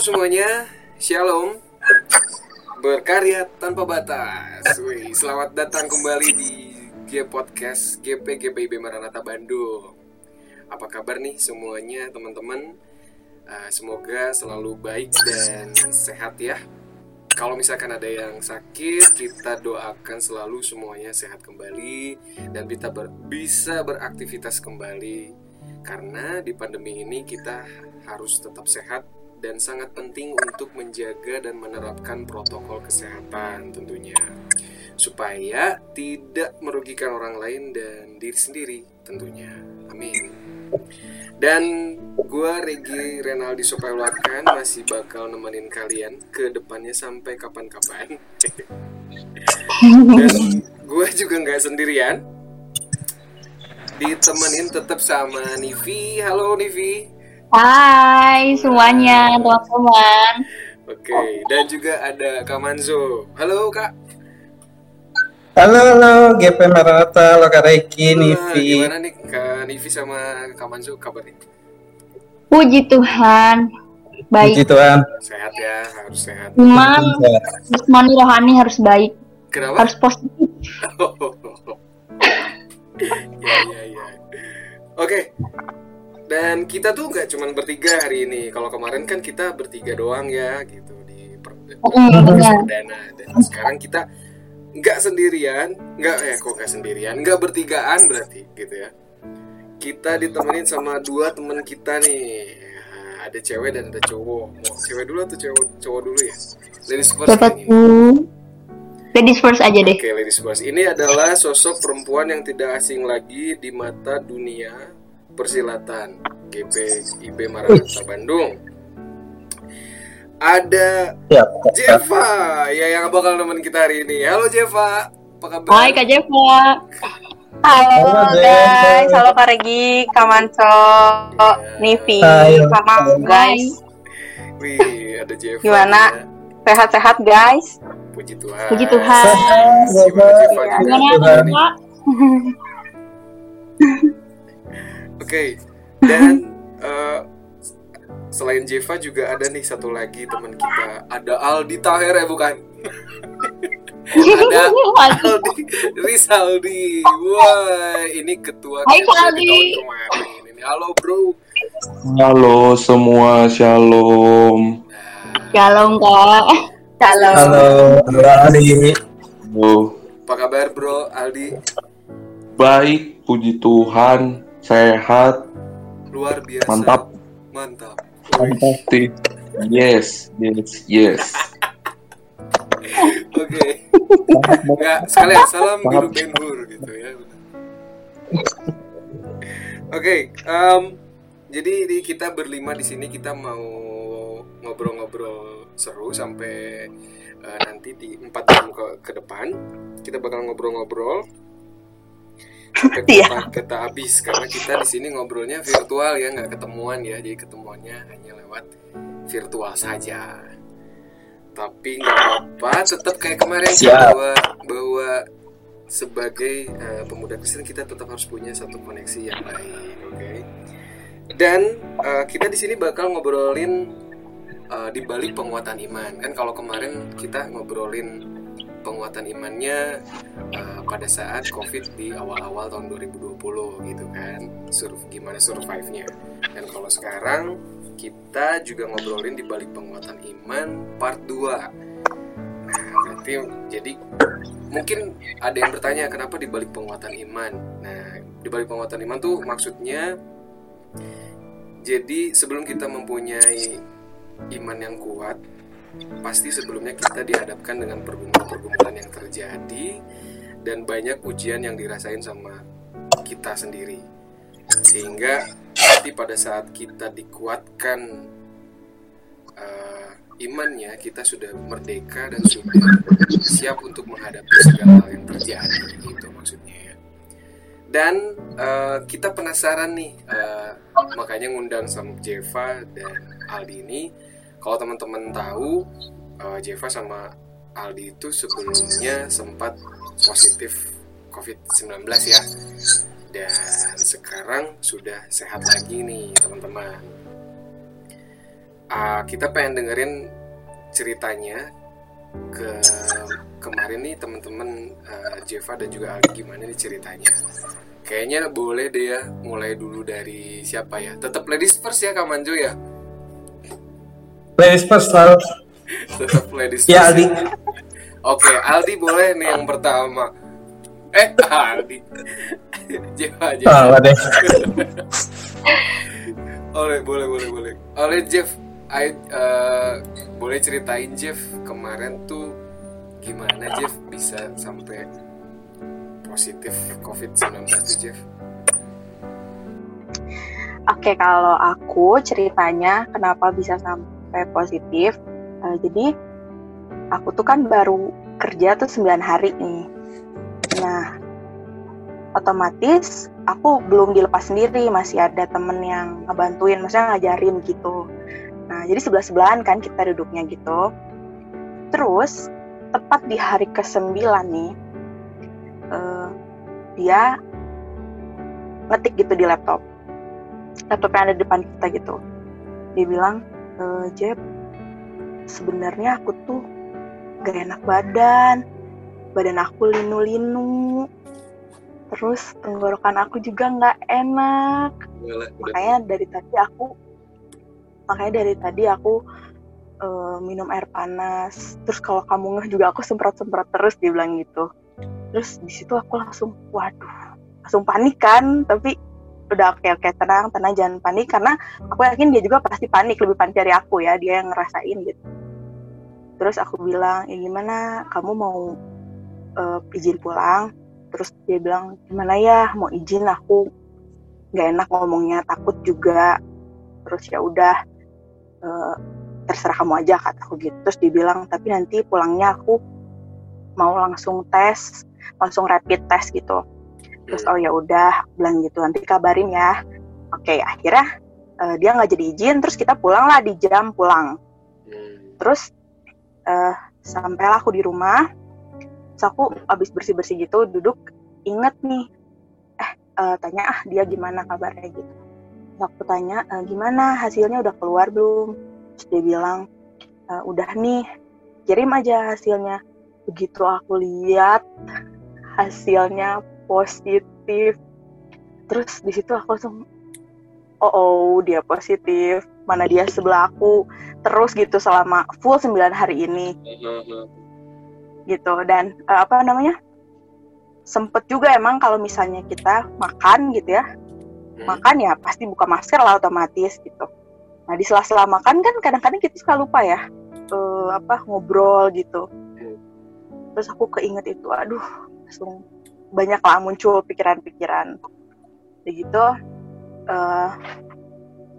semuanya, Shalom. Berkarya tanpa batas. Wih, Selamat datang kembali di G Podcast GP GPIB Bandung. Apa kabar nih semuanya teman-teman? Uh, Semoga selalu baik dan sehat ya. Kalau misalkan ada yang sakit, kita doakan selalu semuanya sehat kembali dan kita ber, bisa beraktivitas kembali. Karena di pandemi ini kita harus tetap sehat dan sangat penting untuk menjaga dan menerapkan protokol kesehatan tentunya. Supaya tidak merugikan orang lain dan diri sendiri tentunya. Amin. Dan gue Regi Renaldi Sopaluarkan masih bakal nemenin kalian ke depannya sampai kapan-kapan. Dan gue juga nggak sendirian. Ditemenin tetap sama Nivi. Halo Nivi. Hai semuanya teman-teman. Oke, dan juga ada Kak Manzo. Halo Kak. Halo, halo, GP Maranatha, halo Kak Reiki, Wah, Nivi. Gimana nih Kak Nivi sama Kak Manzo kabarnya? Puji Tuhan. Puji Baik. Tuhan. Sehat ya, harus sehat. Cuman jasmani rohani harus baik, Kenapa? harus positif. ya ya ya. Oke. Dan kita tuh nggak cuman bertiga hari ini. Kalau kemarin kan kita bertiga doang ya, gitu di per- Mm, benar. perdana. Dan sekarang kita nggak sendirian, nggak eh kok nggak sendirian, nggak bertigaan berarti, gitu ya. Kita ditemenin sama dua teman kita nih. Ada cewek dan ada cowok. Mau cewek dulu atau cowok cowok dulu ya? Ladies first? Ladies first aja deh. Oke, ladies first. Ini adalah sosok perempuan yang tidak asing lagi di mata dunia persilatan GP IB Maranatha Bandung. Ada Ya, Jeva ya yang bakal nemenin kita hari ini. Halo Jeva, apa kabar? Hai Kak Jeva. Halo Halo, guys, halo Kak Regi, Kak Manco, Nivi, Hai. sama guys. Wih, ada Jeva. Gimana? ya. Sehat-sehat guys. Puji Tuhan. Puji Tuhan. Gimana Jeva? Gimana Tuhan. Oke, dan eh, selain Jeva juga ada nih satu lagi teman kita. Ada Aldi Taher ya bukan? ada Aldi Rizaldi. Wah, ini ketua Hai, kita Aldi. kemarin. Ini halo bro. Halo semua, shalom. Shalom Kak. Halo. halo, halo Adi. Oh, Apa kabar bro Aldi? baik, puji Tuhan, sehat, Luar biasa. mantap, Mantap. fantastic. Yes, yes, yes. Oke. Enggak, sekalian salam biru Ben Hur gitu ya. Oke, em, jadi di kita berlima di sini kita mau ngobrol-ngobrol seru sampai eh, nanti di 4 jam ke, ke depan kita bakal ngobrol-ngobrol sampai Iya. kita, kita habis. Karena kita di sini ngobrolnya virtual ya nggak ketemuan ya. Jadi ketemuannya hanya lewat virtual saja. Tapi nggak apa tetap kayak kemarin Siap. bahwa bahwa sebagai eh, pemuda Kristen kita tetap harus punya satu koneksi yang baik oke? Dan eh, kita di sini bakal ngobrolin eh, di balik penguatan iman. Kan kalau kemarin kita ngobrolin penguatan imannya eh, pada saat covid di awal-awal tahun 2020 gitu kan. Sur- gimana survive-nya. Dan kalau sekarang kita juga ngobrolin di balik penguatan iman part 2 nah berarti jadi mungkin ada yang bertanya kenapa di balik penguatan iman? Nah di balik penguatan iman tuh maksudnya jadi sebelum kita mempunyai iman yang kuat pasti sebelumnya kita dihadapkan dengan pergumulan-pergumulan yang terjadi dan banyak ujian yang dirasain sama kita sendiri. Sehingga nanti pada saat kita dikuatkan eh, imannya kita sudah merdeka dan sudah siap untuk menghadapi segala hal yang terjadi gitu maksudnya ya. Dan eh, kita penasaran nih eh, makanya ngundang sama Jeva dan Aldi ini kalau teman-teman tahu eh, Jeva sama Aldi itu sebelumnya sempat positif COVID-19 ya dan sekarang sudah sehat lagi nih teman-teman ah, kita pengen dengerin ceritanya ke kemarin nih teman-teman eh, Jeva dan juga Aldi gimana nih ceritanya. Kayaknya boleh deh ya mulai dulu dari siapa ya? Tetap ladies first ya Kak Manjo ya. Ladies first selalu. Tetap ladies first. Ya Aldi. Oke, Aldi boleh nih yang pertama. Eh, Aldi. Jeva, Jeva. Salah deh. Oleh, boleh, boleh, boleh. Oleh Jeff, I, eh, boleh ceritain Jeff kemarin tuh gimana Jeff bisa sampai positif COVID-19 tuh Jeff? Oke, kalau aku ceritanya kenapa bisa sampai positif. eh, jadi aku tuh kan baru kerja tuh 9 hari nih. Nah, otomatis aku belum dilepas sendiri, masih ada temen yang ngebantuin, maksudnya ngajarin gitu. Nah, jadi sebelah-sebelahan kan kita duduknya gitu. Terus, tepat di hari ke-9 nih, eh, dia ngetik gitu di laptop. Laptop yang ada di depan kita gitu. Dia bilang, e, Jeb, sebenarnya aku tuh gak enak badan. Badan aku linu-linu. Terus tenggorokan aku juga nggak enak. Makanya dari tadi aku makanya dari tadi aku eh, minum air panas. Terus kalau kamu ngeh juga aku semprot-semprot terus dia bilang gitu. Terus di situ aku langsung waduh, langsung panik kan, tapi udah oke oke tenang tenang jangan panik. Karena aku yakin dia juga pasti panik lebih panik dari aku ya dia yang ngerasain gitu. Terus aku bilang ya gimana? Kamu mau eh, izin pulang? Terus dia bilang gimana ya? Mau izin aku. Nggak enak ngomongnya takut juga. Terus ya udah eh, terserah kamu aja kataku gitu. Terus dia bilang tapi nanti pulangnya aku mau langsung tes langsung rapid test gitu terus oh ya udah bilang gitu nanti kabarin ya. Oke akhirnya eh, dia nggak jadi izin terus kita pulang lah di jam pulang. Hmm. terus eh sampailah aku di rumah. Terus aku abis bersih bersih gitu duduk inget nih eh eh, tanya ah dia gimana kabarnya? Gitu. Terus aku tanya "Eh, gimana? Hasilnya udah keluar belum? Terus dia bilang "Eh, udah nih kirim aja hasilnya. Begitu aku lihat hasilnya positif. Terus di situ aku langsung oh, oh dia positif. Mana dia sebelah aku? Terus gitu selama full 9 hari ini. Gitu. Dan eh, apa namanya? Sempet juga emang kalau misalnya kita makan gitu ya. Hmm. makan ya pasti buka masker lah otomatis gitu. Nah di sela-sela makan kan kadang-kadang kita suka lupa ya eh, apa ngobrol gitu. Hmm. terus aku keinget itu aduh langsung banyak lah muncul pikiran-pikiran. Begitu eh,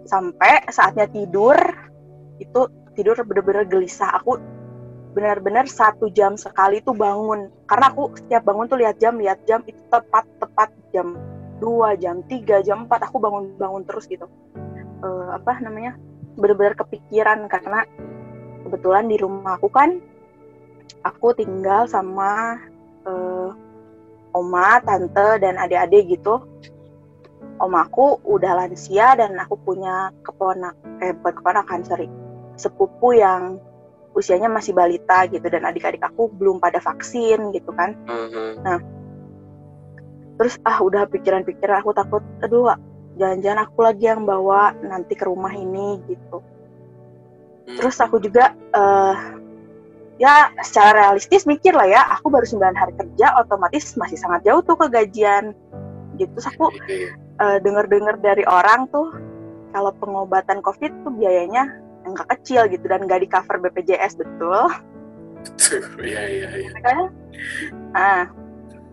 sampai saatnya tidur itu tidur bener-bener gelisah. Aku benar-benar satu jam sekali tuh bangun. Karena aku setiap bangun tuh lihat jam lihat jam itu tepat tepat jam 2 jam 3 jam 4 aku bangun bangun terus gitu. Eh, apa namanya benar-benar kepikiran karena kebetulan di rumah aku kan aku tinggal sama eh, oma tante dan adik-adik gitu omaku udah lansia dan aku punya keponak eh bukan keponakan sorry sepupu yang usianya masih balita gitu dan adik-adik aku belum pada vaksin gitu kan Mhm. terus ah udah pikiran-pikiran aku takut aduh jangan-jangan aku lagi yang bawa nanti ke rumah ini gitu Hmm. terus aku juga eh ya secara realistis mikir lah ya aku baru 9 hari kerja otomatis masih sangat jauh tuh ke gajian gitu terus aku Iya. eh, dengar-dengar dari orang tuh kalau pengobatan covid tuh biayanya nggak kecil gitu dan nggak di cover BPJS betul Tuh, Iya iya iya. makanya nah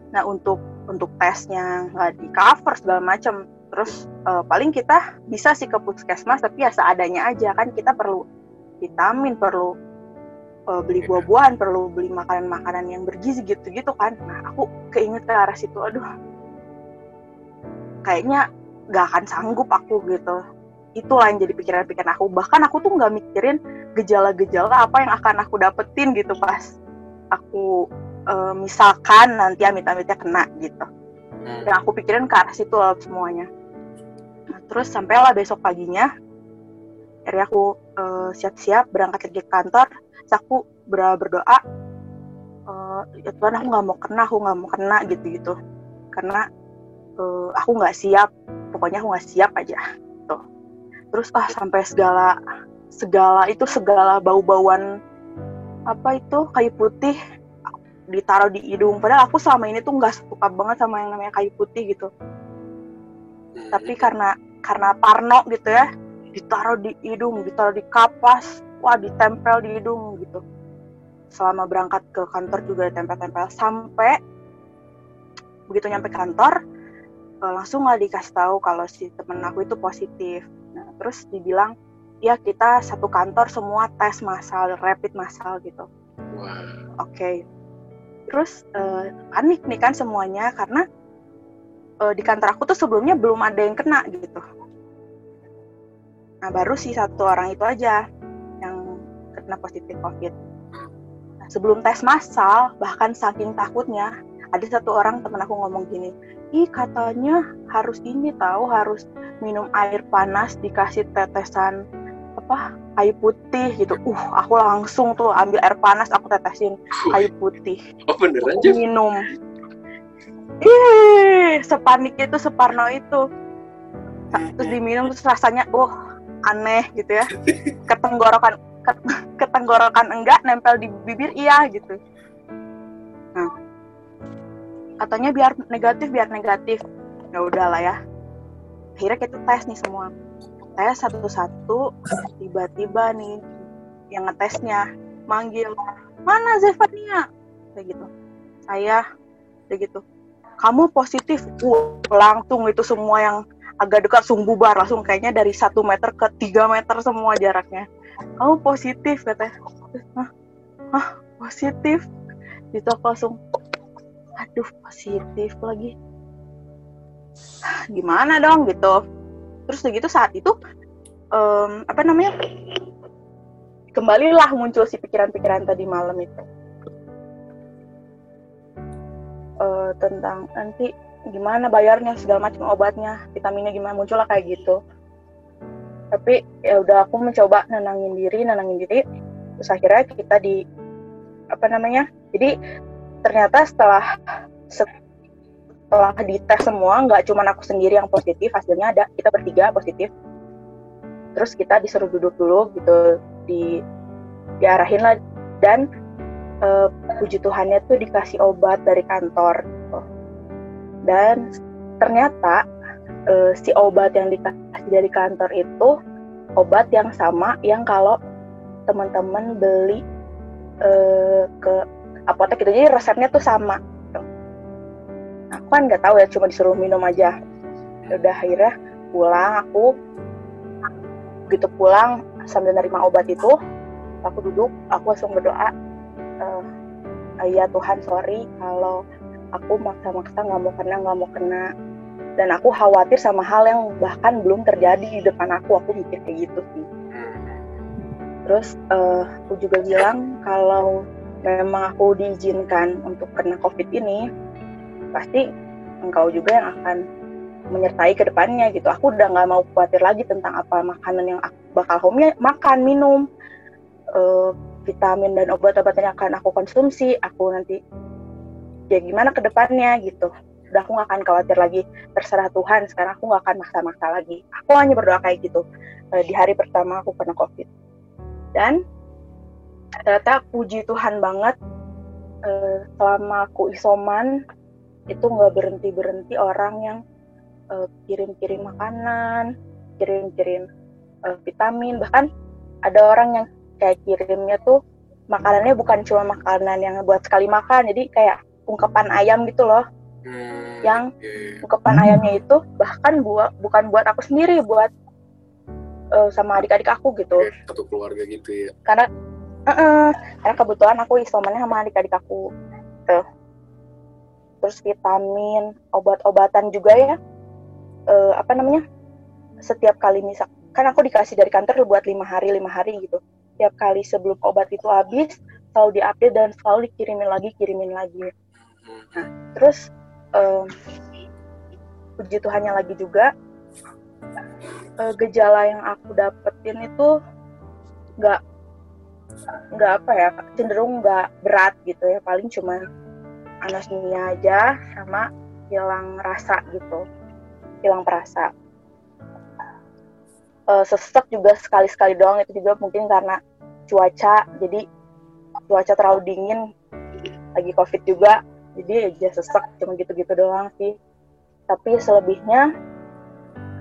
nah untuk untuk tesnya nggak di cover segala macam terus eh, paling kita bisa sih ke puskesmas tapi ya seadanya aja kan kita perlu vitamin perlu eh, beli buah-buahan perlu beli makanan-makanan yang bergizi gitu-gitu kan. Nah aku keinget ke arah situ aduh. Kayaknya nggak akan sanggup aku gitu. Itulah yang jadi pikiran-pikiran aku. Bahkan aku tuh nggak mikirin gejala-gejala apa yang akan aku dapetin gitu pas aku eh, misalkan nanti amit-amitnya kena gitu. Hmm. yang aku pikirin ke arah situ lah semuanya. Nah, terus sampailah besok paginya. Akhirnya aku eh, siap-siap berangkat lagi ke kantor terus aku ber- berdoa eh, ya Tuhan aku nggak mau kena aku nggak mau kena gitu gitu karena eh, aku nggak siap pokoknya aku nggak siap aja tuh terus ah sampai segala segala itu segala bau-bauan apa itu kayu putih ditaruh di hidung. Padahal aku selama ini tuh nggak suka banget sama yang namanya kayu putih gitu. Hmm. tapi karena karena parno gitu ya ditaruh di hidung ditaruh di kapas wah ditempel di hidung gitu selama berangkat ke kantor juga ditempel-tempel sampai begitu nyampe kantor eh, langsung lah dikasih tahu kalau si temen aku itu positif nah terus dibilang ya kita satu kantor semua tes massal rapid massal gitu Wah. Oke. Terus eh, panik nih kan semuanya karena eh, di kantor aku tuh sebelumnya belum ada yang kena gitu. Nah baru sih satu orang itu aja yang kena positif COVID. Nah, sebelum tes massal bahkan saking takutnya ada satu orang temen aku ngomong gini, ih katanya harus ini tahu harus minum air panas dikasih tetesan apa kayu putih gitu. Uh aku langsung tuh ambil air panas aku tetesin kayu putih. Oh beneran aku minum. Ih sepanik itu separno itu. Terus diminum terus rasanya oh aneh gitu ya. Ketenggorokan. ket- ketenggorokan enggak nempel di bibir iya gitu. Nah. Katanya biar negatif biar negatif. Ya udahlah ya. Akhirnya kita tes nih semua. Tes satu-satu tiba-tiba nih yang ngetesnya manggil mana Zevania kayak gitu. Saya kayak gitu. Kamu positif. Uh, langsung itu semua yang agak dekat langsung bubar langsung kayaknya dari satu meter ke tiga meter semua jaraknya. Kamu positif Terus, hah? Positif? Itu aku langsung aduh positif lagi. Gimana dong? Gitu. Terus udah gitu saat itu em, apa namanya kembalilah muncul si pikiran-pikiran tadi malam itu. Eh, tentang nanti gimana bayarnya segala macam obatnya vitaminnya gimana muncullah kayak gitu. Tapi ya udah aku mencoba nenangin diri nenangin diri. Terus akhirnya kita di apa namanya jadi ternyata setelah setelah dites semua nggak cuma aku sendiri yang positif hasilnya ada kita bertiga positif. Terus kita disuruh duduk dulu gitu di diarahin lah. Dan eh, puji Tuhannya tuh dikasih obat dari kantor. Dan ternyata eh, si obat yang dikasih dari kantor itu obat yang sama yang kalau teman-teman beli eh, ke apotek gitu jadi resepnya tuh sama gitu. Nah, aku kan nggak tahu ya cuma disuruh minum aja udah akhirnya pulang aku begitu pulang sambil nerima obat itu aku duduk aku langsung berdoa eh, ya Tuhan sorry kalau aku maksa-maksa nggak mau kena nggak mau kena. Dan aku khawatir sama hal yang bahkan belum terjadi di depan aku. Aku mikir kayak gitu sih. Terus eh, aku juga bilang kalau memang aku diizinkan untuk kena covid ini pasti engkau juga yang akan menyertai ke depannya gitu. Aku udah nggak mau khawatir lagi tentang apa makanan yang aku bakal home makan minum eh, vitamin dan obat-obatan yang akan aku konsumsi. Aku nanti ya gimana ke depannya gitu. Udah aku nggak akan khawatir lagi. Terserah Tuhan sekarang aku nggak akan maksa-maksa lagi. Aku hanya berdoa kayak gitu. Eh, di hari pertama aku kena covid. Dan ternyata puji Tuhan banget eh, selama aku isoman itu nggak berhenti berhenti orang yang eh, kirim-kirim makanan kirim-kirim vitamin. Bahkan ada orang yang kayak kirimnya tuh makanannya bukan cuma makanan yang buat sekali makan. Jadi kayak ungkepan ayam gitu loh. Hmm, Yang- oke. ungkepan ayamnya itu bahkan buat bukan buat aku sendiri buat eh, sama adik-adik aku gitu. Oke, satu keluarga gitu ya. Karena eh, karena kebetulan aku isomannya sama adik-adik aku. Tuh. Terus vitamin obat-obatan juga ya. Eh, apa namanya? Setiap kali misal kan aku dikasih dari kantor buat lima hari lima hari gitu. Setiap kali sebelum obat itu habis selalu diupdate dan selalu dikirimin lagi kirimin lagi Hmm. terus em, puji Tuhannya lagi juga eh, gejala yang aku dapetin itu nggak nggak apa ya cenderung nggak berat gitu ya. Paling cuma anosmia aja sama hilang rasa gitu hilang perasa. Eh, sesek juga sekali-sekali doang itu juga mungkin karena cuaca. Jadi cuaca terlalu dingin lagi covid juga jadi aja sesek cuma gitu-gitu doang sih. Tapi selebihnya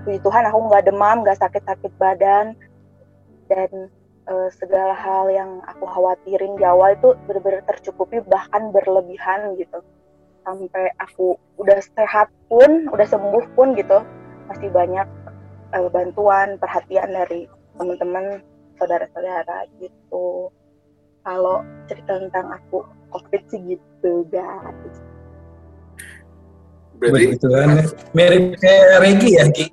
puji Tuhan aku nggak demam nggak sakit-sakit badan. Dan eh, segala hal yang aku khawatirin di awal itu benar-benar tercukupi bahkan berlebihan gitu. Sampai aku udah sehat pun udah sembuh pun gitu masih banyak eh, bantuan perhatian dari teman-teman saudara-saudara gitu. Kalau cerita tentang aku covid sih gitu guys Berarti Begitu kan. Mirip kayak Regi ya, Ki.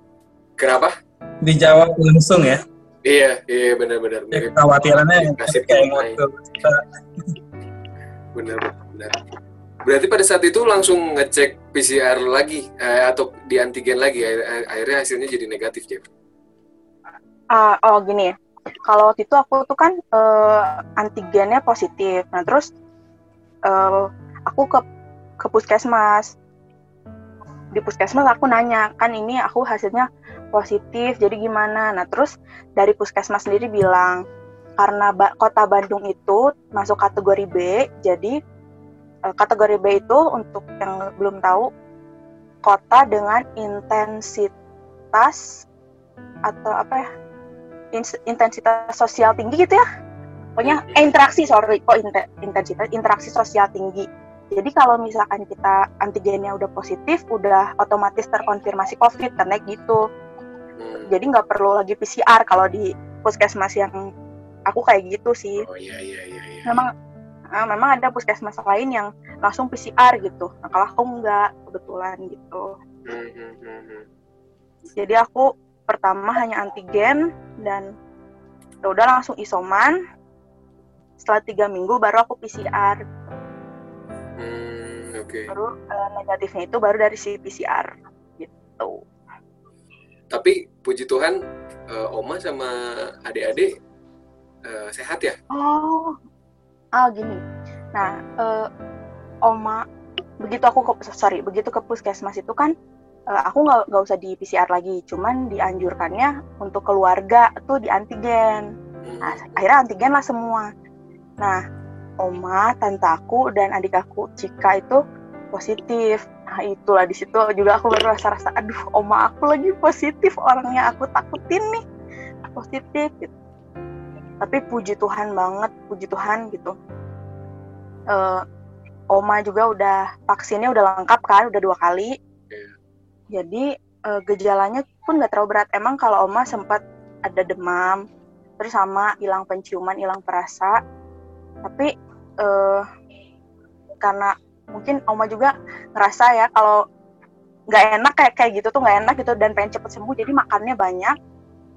kenapa? Dijawab langsung ya. Iya, iya benar-benar mirip. Kekhawatirannya Kasih kayak tunai. ngotot. Benar, benar. Berarti pada saat itu langsung ngecek PCR lagi eh, atau di antigen lagi akhir- akhirnya hasilnya jadi negatif Jeff. Ah, oh gini ya. Kalau waktu itu aku tuh kan eh, antigennya positif. Nah terus eh, aku ke ke puskesmas. Di puskesmas aku nanya kan ini aku hasilnya positif. Jadi gimana? Nah terus dari puskesmas sendiri bilang karena Ba- kota Bandung itu masuk kategori B. Jadi eh, kategori B itu untuk yang belum tahu kota dengan intensitas atau apa ya intensitas sosial tinggi gitu ya pokoknya eh, interaksi sorry kok inte- intensitas interaksi sosial tinggi jadi kalau misalkan kita antigennya udah positif udah otomatis terkonfirmasi covid karena gitu Hmm. jadi nggak perlu lagi PCR kalau di puskesmas yang aku kayak gitu sih Oh iya iya iya iya. memang ah, memang ada puskesmas lain yang langsung PCR gitu nah kalau aku nggak kebetulan gitu hmm, hmm. jadi aku pertama hanya antigen dan ya udah langsung isoman setelah tiga minggu baru aku PCR Hmm, oke. baru eh, negatifnya itu baru dari si PCR gitu Tapi puji Tuhan eh, Oma sama adik-adik eh, sehat ya? oh ah gini nah eh, oma begitu aku ke sorry begitu ke puskesmas itu kan eh, aku nggak nggak usah di PCR lagi cuman dianjurkannya untuk keluarga tuh di antigen Hmm. Nah, akhirnya antigen lah semua. Nah, oma, tante aku dan adik aku Cika itu positif. Nah, itulah di situ juga aku baru rasa-rasa, aduh, oma aku lagi positif, orangnya aku takutin nih positif. Gitu. Tapi puji Tuhan banget, puji Tuhan gitu. Eh, oma juga udah vaksinnya udah lengkap kan, udah dua kali. Iya. Jadi eh, gejalanya pun nggak terlalu berat. Emang kalau oma sempat ada demam, terus sama hilang penciuman, hilang perasa. Tapi eh, karena mungkin Oma juga ngerasa ya kalau nggak enak kayak kayak gitu tuh nggak enak gitu dan pengen cepet sembuh, jadi makannya banyak.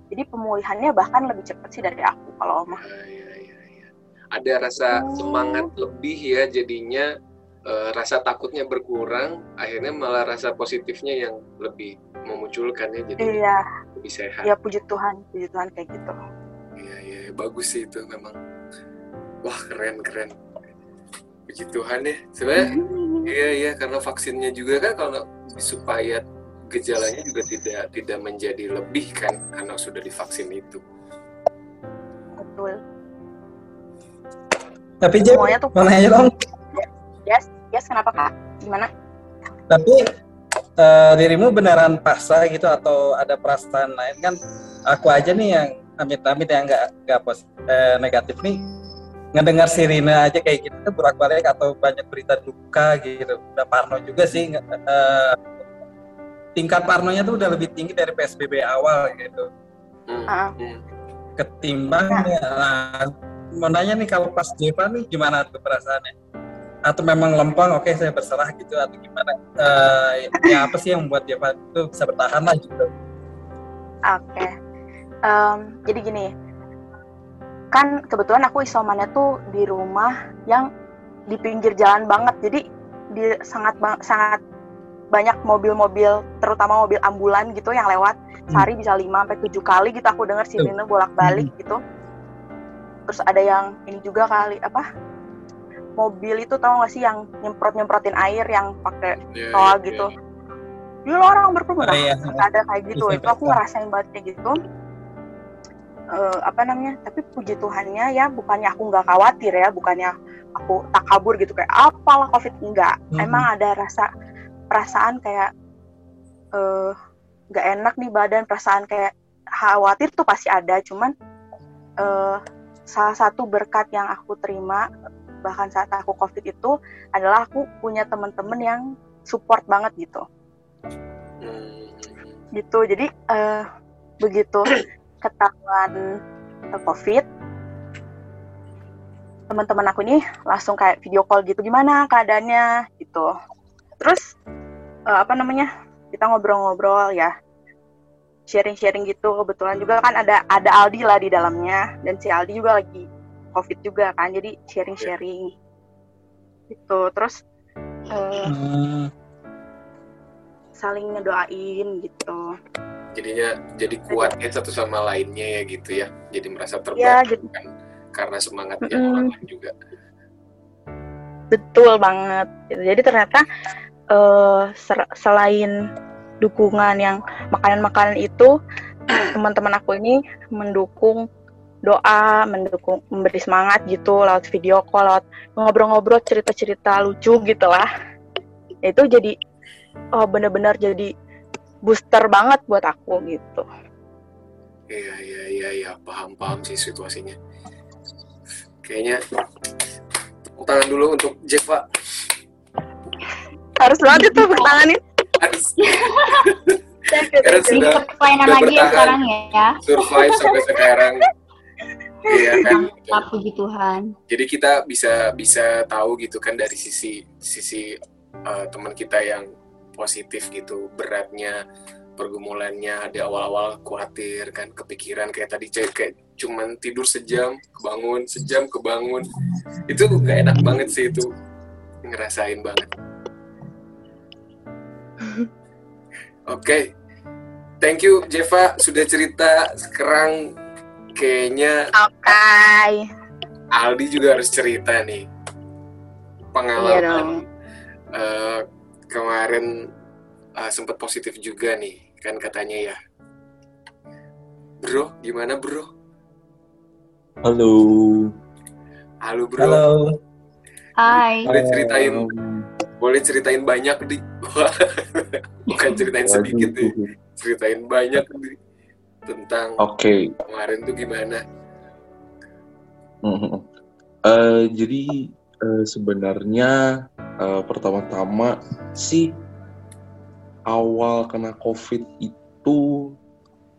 Jadi pemulihannya bahkan lebih cepet sih dari aku kalau Oma. Iya, iya, iya. Ada rasa semangat lebih ya jadinya eh, rasa takutnya berkurang, akhirnya malah rasa positifnya yang lebih memunculkan ya jadi Iya, lebih sehat. ya puji Tuhan, puji Tuhan kayak gitu. Iya iya bagus sih itu memang. Wah keren keren. Puji Tuhan ya. Sebenarnya iya iya karena vaksinnya juga kan kalau supaya gejalanya juga tidak tidak menjadi lebih kan karena sudah divaksin itu. Betul. Tapi Semuanya tuh mau nanya dong. yes, yes kenapa kak? Gimana? Tapi eh, dirimu beneran paksa gitu atau ada perasaan lain kan? Aku aja nih yang amit-amit yang nggak nggak pos eh, negatif nih ngedengar sirine aja kayak gitu kan bolak-balik atau banyak berita duka gitu. Udah parno juga sih eh, tingkat parnonya tuh udah lebih tinggi dari PSBB awal gitu. Hmm, Ah. hmm. ketimbang ya, nah, mau nanya nih kalau pas Jeva nih gimana tuh perasaannya? Atau memang lempeng oke saya berserah gitu atau gimana? Eh, ya apa sih yang membuat Jeva itu bisa bertahan lah gitu? Oke. Em, jadi gini, kan kebetulan aku isomannya tuh di rumah yang di pinggir jalan banget. Jadi di sangat sangat banyak mobil-mobil, terutama mobil ambulan gitu yang lewat. sehari bisa 5 sampai 7 kali gitu aku dengar sirine bolak-balik gitu. Terus ada yang ini juga kali apa? Mobil itu tau gak sih yang nyemprot-nyemprotin air yang pakai Ya, toa ya, gitu. ya. Gila orang berkerumun Oh, iya. ada kayak gitu. Itu aku ngerasain banget kayak gitu. Eh, apa namanya? Tapi puji Tuhannya ya bukannya aku nggak khawatir ya, bukannya aku tak kabur gitu kayak apalah covid enggak. Mhm. Emang ada rasa perasaan kayak eh nggak enak nih badan, perasaan kayak khawatir tuh pasti ada. Cuman eh salah satu berkat yang aku terima bahkan saat aku covid itu adalah aku punya teman-teman yang support banget gitu Hmm. gitu jadi eh, begitu ketahuan covid teman-teman aku nih langsung kayak video call gitu gimana keadaannya? Gitu. Terus eh, apa namanya kita ngobrol-ngobrol ya sharing-sharing gitu. Kebetulan juga kan ada ada Aldi lah di dalamnya dan si Aldi juga lagi covid juga kan jadi sharing-sharing. Gitu terus Hmm, saling ngedoain gitu Jadinya jadi kuat ya satu sama lainnya ya gitu ya. Jadi merasa Ya, terbantu gitu. kan karena semangatnya Mm-mm. orang lain juga. Betul banget. gitu. Jadi ternyata ser- selain dukungan yang makanan-makanan itu, teman-teman aku ini mendukung doa, mendukung, memberi semangat gitu lewat video call, lewat ngobrol-ngobrol cerita-cerita lucu gitu lah. Itu jadi oh bener-bener jadi booster banget buat aku gitu. Iya iya iya iya paham paham sih situasinya. Kayaknya tepuk tangan dulu untuk Jack Pak. Harus banget itu bertanganin. Harus Karena sudah sudah lagi ya bertahan. sekarang ya. survive sampai sekarang. Iya kan. Mantap puji Tuhan. Jadi kita bisa bisa tahu gitu kan dari sisi sisi uh, teman kita yang positif gitu beratnya pergumulannya ada awal-awal khawatir kan kepikiran kayak tadi cewek kayak cuman tidur sejam kebangun sejam kebangun itu gak enak banget sih itu ngerasain banget oke thank you Jeva sudah cerita sekarang kayaknya Oke. Aldi juga harus cerita nih Iya pengalaman dong. eh, kemarin eh, sempat positif juga nih kan katanya ya bro gimana bro Halo. halo bro Halo. Hai. boleh ceritain Um, boleh ceritain banyak di bukan ceritain sedikit nih ceritain banyak di tentang Oke. kemarin tuh gimana. Eh, jadi eh, sebenarnya eh, pertama-tama sih awal kena COVID itu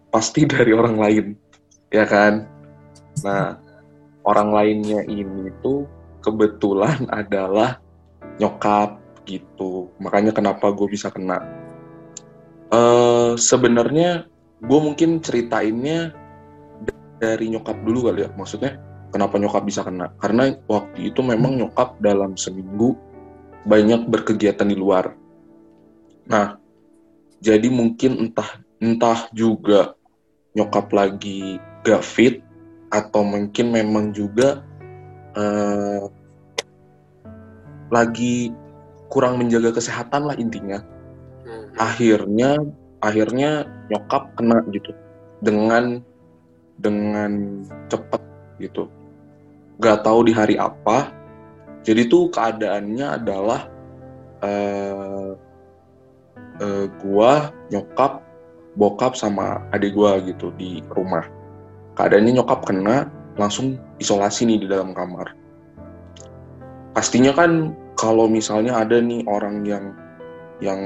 pasti dari orang lain, ya kan? Nah, orang lainnya ini tuh kebetulan adalah nyokap gitu. Makanya kenapa gue bisa kena. Eh, sebenarnya gue mungkin ceritainnya dari nyokap dulu kali ya. Maksudnya kenapa nyokap bisa kena? Karena waktu itu memang nyokap dalam seminggu banyak berkegiatan di luar. Nah, jadi mungkin entah entah juga nyokap lagi gak fit atau mungkin memang juga eh, lagi kurang menjaga kesehatan lah intinya. Hmm. Akhirnya akhirnya nyokap kena gitu dengan dengan cepet gitu. Gak tahu di hari apa. Jadi tuh keadaannya adalah eh eh, gua, nyokap, bokap sama adik gua gitu di rumah. Keadaannya nyokap kena langsung isolasi nih di dalam kamar. Pastinya kan kalau misalnya ada nih orang yang yang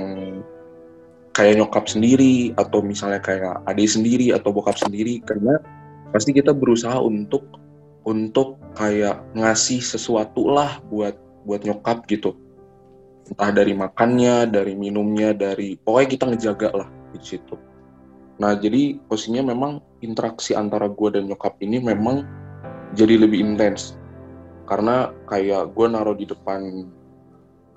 kayak nyokap sendiri atau misalnya kayak adik sendiri atau bokap sendiri karena pasti kita berusaha untuk untuk kayak ngasih sesuatu lah buat buat nyokap gitu. Entah dari makannya dari minumnya dari pokoknya kita ngejaga lah di situ. Nah jadi posisinya memang interaksi antara gue dan nyokap ini memang jadi lebih intens. Karena kayak gue naruh di depan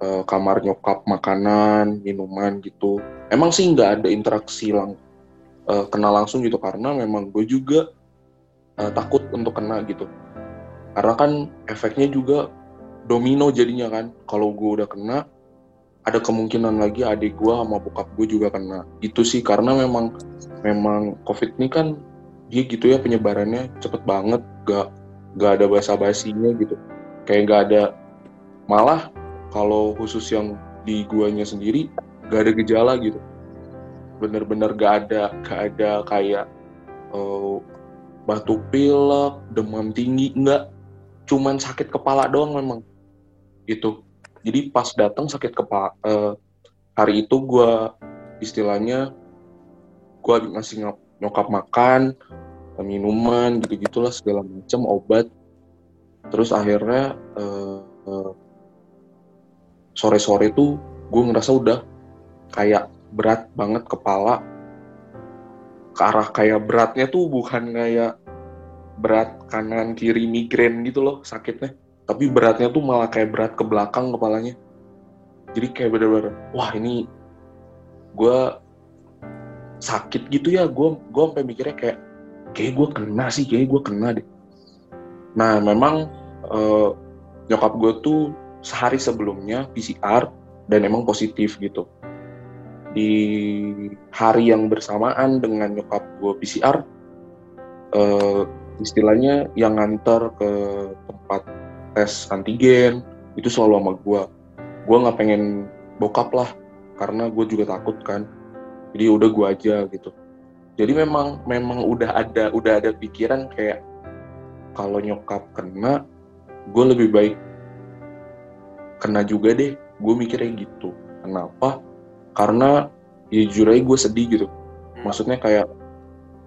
eh, kamar nyokap makanan minuman gitu. Emang sih nggak ada interaksi lang uh, kena langsung gitu. Karena memang gue juga uh, takut untuk kena gitu. Karena kan efeknya juga domino jadinya kan. Kalau gue udah kena ada kemungkinan lagi adik gue sama bokap gue juga kena. Itu sih karena memang memang covid ini kan dia gitu ya penyebarannya cepet banget. Gak gak ada basa basinya gitu. Kayak gak ada malah kalau khusus yang di guanya sendiri gak ada gejala gitu. Bener-bener gak ada gak ada kayak uh, batuk pilek demam tinggi enggak. Cuman sakit kepala doang memang. Itu jadi pas datang sakit kepala uh, hari itu gue istilahnya gue ngasih nyokap makan minuman gitu gitulah segala macam obat. Terus akhirnya uh, uh, sore-sore tuh gue ngerasa udah kayak berat banget kepala ke arah kayak beratnya tuh bukan kayak berat kanan kiri migrain gitu loh sakitnya. Tapi beratnya tuh malah kayak berat ke belakang kepalanya. Jadi kayak bener-bener wah ini gue sakit gitu ya. Gue gue sampai mikirnya kayak kayak gue kena sih kayak gue kena deh. Nah memang uh, nyokap gue tuh sehari sebelumnya PCR dan emang positif gitu di hari yang bersamaan dengan nyokap gue PCR uh, istilahnya yang nganter ke tempat tes antigen itu selalu sama gue gue nggak pengen bokap lah karena gue juga takut kan. Jadi udah gue aja gitu. Jadi memang memang udah ada udah ada pikiran kayak kalau nyokap kena gue lebih baik kena juga deh. Gue mikirnya gitu. Kenapa karena ya jujur aja gue sedih gitu. Maksudnya kayak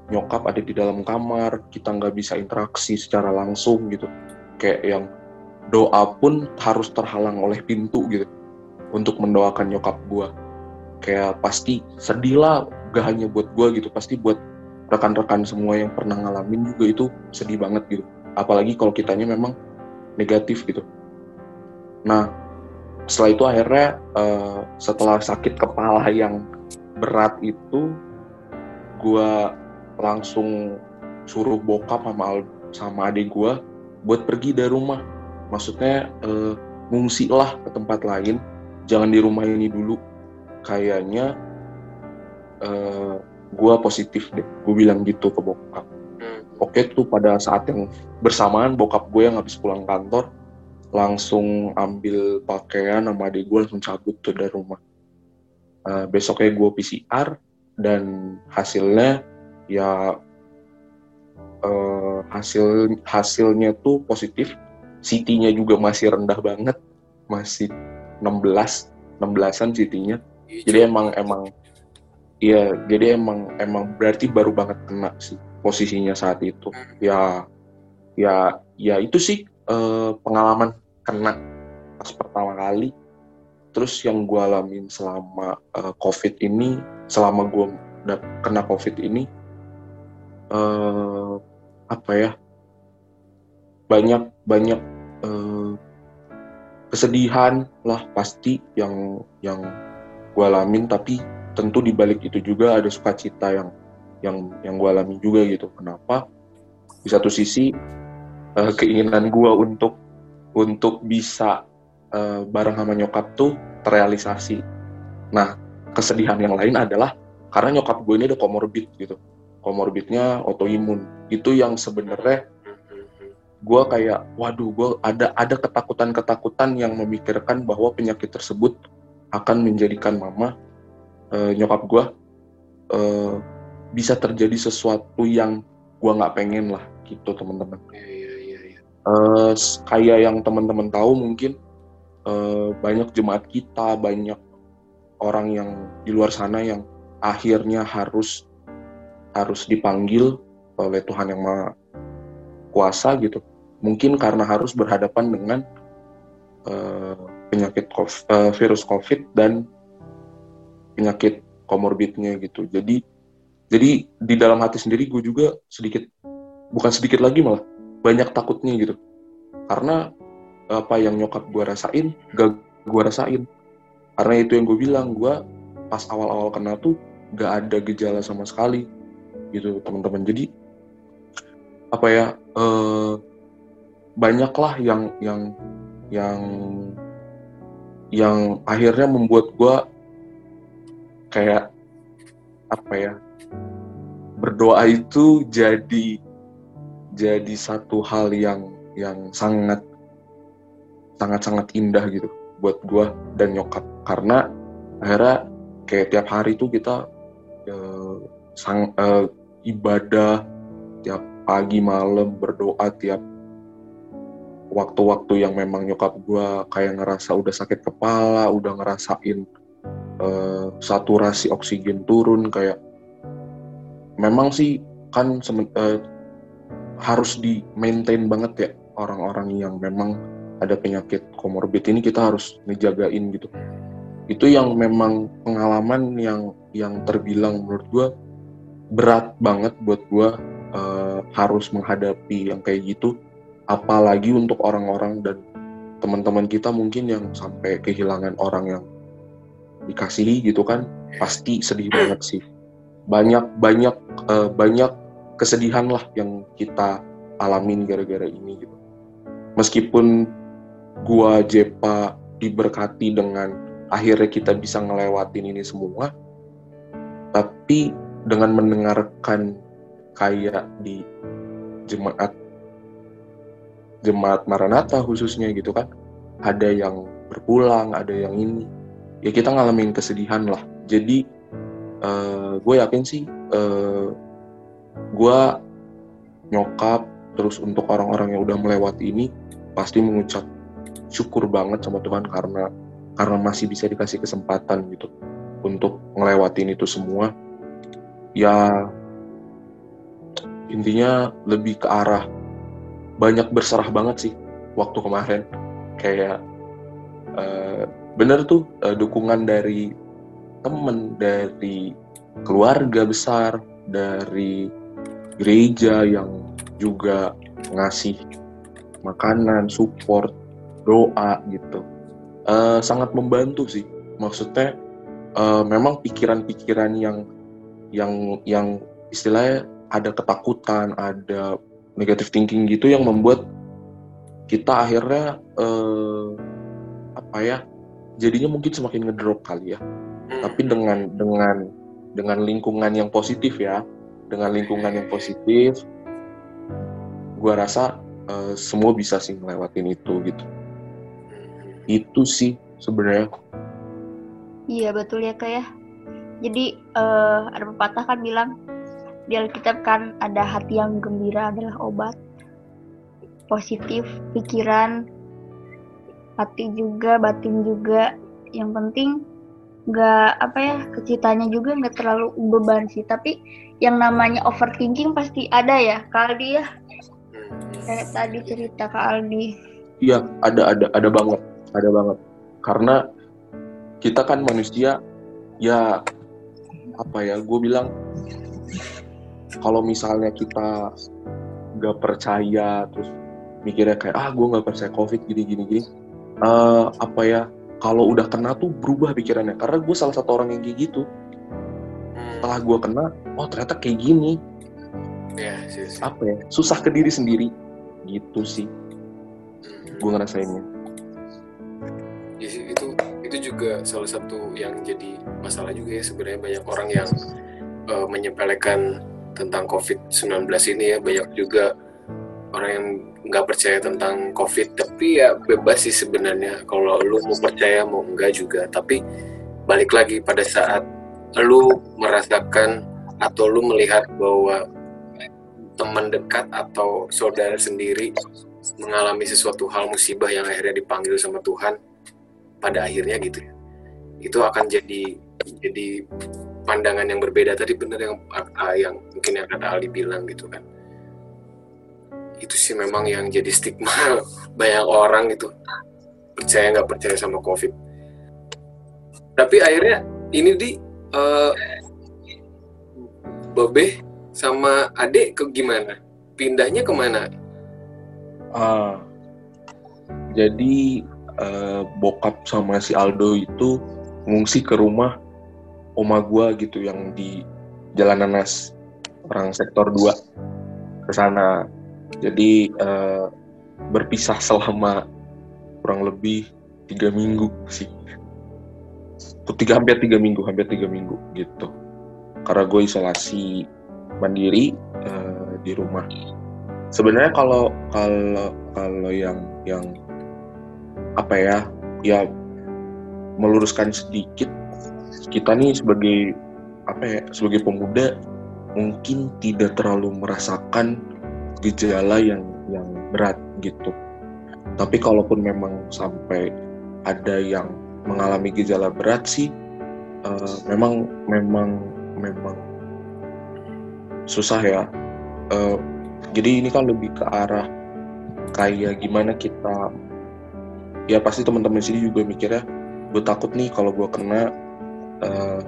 nyokap ada di dalam kamar kita nggak bisa interaksi secara langsung gitu. Kayak yang doa pun harus terhalang oleh pintu gitu untuk mendoakan nyokap gue kayak pasti sedih lah gak hanya buat gue gitu pasti buat rekan-rekan semua yang pernah ngalamin juga itu sedih banget gitu. Apalagi kalau kitanya memang negatif gitu. Nah setelah itu akhirnya uh, setelah sakit kepala yang berat itu gue langsung suruh bokap sama sama adik gue buat pergi dari rumah. Maksudnya uh, ngungsi lah ke tempat lain. Jangan di rumah ini dulu. Kayaknya uh, eh, gue positif deh. Gue bilang gitu ke bokap. Hmm. oke tuh pada saat yang bersamaan bokap gue yang habis pulang kantor langsung ambil pakaian sama adik gue langsung cabut tuh dari rumah. Uh, besoknya gue PCR dan hasilnya ya uh, hasil hasilnya tuh positif. CT-nya juga masih rendah banget. Masih 16 16-an CT-nya jadi emang emang iya jadi emang emang berarti baru banget kena sih posisinya saat itu. Hmm. ya ya ya itu sih uh, pengalaman kena pas pertama kali. Terus yang gue alamin selama uh, covid ini selama gue kena covid ini uh, apa ya banyak banyak uh, kesedihan lah pasti yang yang gue alamin. Tapi tentu di balik itu juga ada sukacita yang yang yang gue alami juga gitu. Kenapa? Di satu sisi uh, keinginan gue untuk untuk bisa uh, bareng sama nyokap tuh terrealisasi. Nah kesedihan yang lain adalah karena nyokap gue ini ada komorbid gitu. Komorbidnya autoimun. Itu yang sebenarnya gue kayak waduh gue ada ada ketakutan ketakutan yang memikirkan bahwa penyakit tersebut akan menjadikan mama uh, nyokap gue uh, bisa terjadi sesuatu yang gue nggak pengen lah gitu teman-teman uh, kayak yang teman-teman tahu mungkin uh, banyak jemaat kita banyak orang yang di luar sana yang akhirnya harus harus dipanggil oleh Tuhan yang Maha Kuasa gitu. Mungkin karena harus berhadapan dengan uh, penyakit COVID, uh, virus COVID dan penyakit komorbidnya gitu. Jadi jadi di dalam hati sendiri gue juga sedikit bukan sedikit lagi malah banyak takutnya gitu. Karena apa yang nyokap gue rasain gak gue rasain. Karena itu yang gue bilang gue pas awal-awal kena tuh gak ada gejala sama sekali gitu teman-teman jadi apa ya eh, banyaklah yang yang yang yang akhirnya membuat gue kayak apa ya berdoa itu jadi jadi satu hal yang yang sangat sangat sangat indah gitu buat gue dan nyokap. Karena akhirnya kayak tiap hari tuh kita eh, sang eh, ibadah tiap pagi malam berdoa tiap waktu-waktu yang memang nyokap gue kayak ngerasa udah sakit kepala, udah ngerasain uh, saturasi oksigen turun kayak memang sih kan uh, harus di maintain banget ya orang-orang yang memang ada penyakit komorbid. Ini kita harus ngejagain gitu. Itu yang memang pengalaman yang yang terbilang menurut gue berat banget buat gue uh, harus menghadapi yang kayak gitu. Apalagi untuk orang-orang dan teman-teman kita mungkin yang sampai kehilangan orang yang dikasihi gitu kan pasti sedih banget sih. Banyak banyak uh, banyak kesedihan lah yang kita alamin gara-gara ini gitu. Meskipun gua Jepa diberkati dengan akhirnya kita bisa ngelewatin ini semua tapi dengan mendengarkan kayak di jemaat jemaat Maranatha khususnya gitu kan ada yang berpulang ada yang ini ya kita ngalamin kesedihan lah. Jadi uh, eh, gue yakin sih uh, gue nyokap terus untuk orang-orang yang udah melewati ini pasti mengucap syukur banget sama Tuhan karena karena masih bisa dikasih kesempatan gitu untuk ngelewatin itu semua. Ya intinya lebih ke arah banyak berserah banget sih waktu kemarin. Kayak uh, bener tuh uh, dukungan dari temen dari keluarga besar dari gereja yang juga ngasih makanan support doa gitu. Uh, sangat membantu sih. Maksudnya uh, memang pikiran-pikiran yang yang yang istilahnya ada ketakutan ada negative thinking gitu yang membuat kita akhirnya eh, apa ya jadinya mungkin semakin ngedrop kali ya. Hmm. tapi dengan dengan dengan lingkungan yang positif ya dengan lingkungan yang positif gua rasa eh, semua bisa sih ngelewatin itu gitu. Itu sih sebenarnya. Iya betul ya kak ya. Jadi uh, ada pepatah kan bilang di Alkitab kan ada hati yang gembira adalah obat positif pikiran hati juga batin juga. Yang penting nggak apa ya kecitanya juga nggak terlalu beban sih. Tapi yang namanya overthinking pasti ada ya Kak Aldi ya? Kayak tadi cerita Kak Aldi. Iya ada ada ada banget ada banget. Karena kita kan manusia ya apa ya gue bilang kalau misalnya kita nggak percaya terus mikirnya kayak ah gue nggak percaya covid gini gini gini uh, apa ya kalau udah kena tuh berubah pikirannya. Karena gue salah satu orang yang kayak gitu setelah gue kena oh ternyata kayak gini. Ya, sih, sih. apa ya? Susah ke diri sendiri. Gitu sih. Hmm. gue ngerasainnya. Ya, itu itu juga salah satu yang jadi masalah juga ya sebenarnya. Banyak orang yang uh, menyepelekan tentang COVID-19 ini ya. Banyak juga orang yang nggak percaya tentang COVID. Tapi ya bebas sih sebenarnya. Kalau lu mau percaya mau enggak juga. Tapi balik lagi pada saat lu merasakan atau lu melihat bahwa teman dekat atau saudara sendiri mengalami sesuatu hal musibah yang akhirnya dipanggil sama Tuhan pada akhirnya gitu ya? Itu akan jadi jadi pandangan yang berbeda. Tadi benar yang uh, yang mungkin yang kata Aldi bilang gitu kan. Itu sih memang yang jadi stigma banyak orang itu percaya nggak percaya sama covid. Tapi akhirnya ini di uh, Babe sama adek ke gimana pindahnya ke mana uh, jadi uh, bokap sama si Aldo itu ngungsi ke rumah oma gue gitu yang di Jalan Nanas orang sektor 2 ke sana. Jadi eh, berpisah selama kurang lebih tiga minggu sih. Tiga hampir tiga minggu, hampir tiga minggu gitu. Karena gue isolasi mandiri eh, di rumah. Sebenarnya kalau kalau kalau yang yang apa ya ya meluruskan sedikit kita nih sebagai apa ya sebagai pemuda mungkin tidak terlalu merasakan gejala yang yang berat gitu. Tapi kalaupun memang sampai ada yang mengalami gejala berat sih, uh, memang memang memang susah ya. Uh, jadi ini kan lebih ke arah kayak gimana kita ya pasti teman-teman sini juga mikirnya gue takut nih kalau gue kena uh,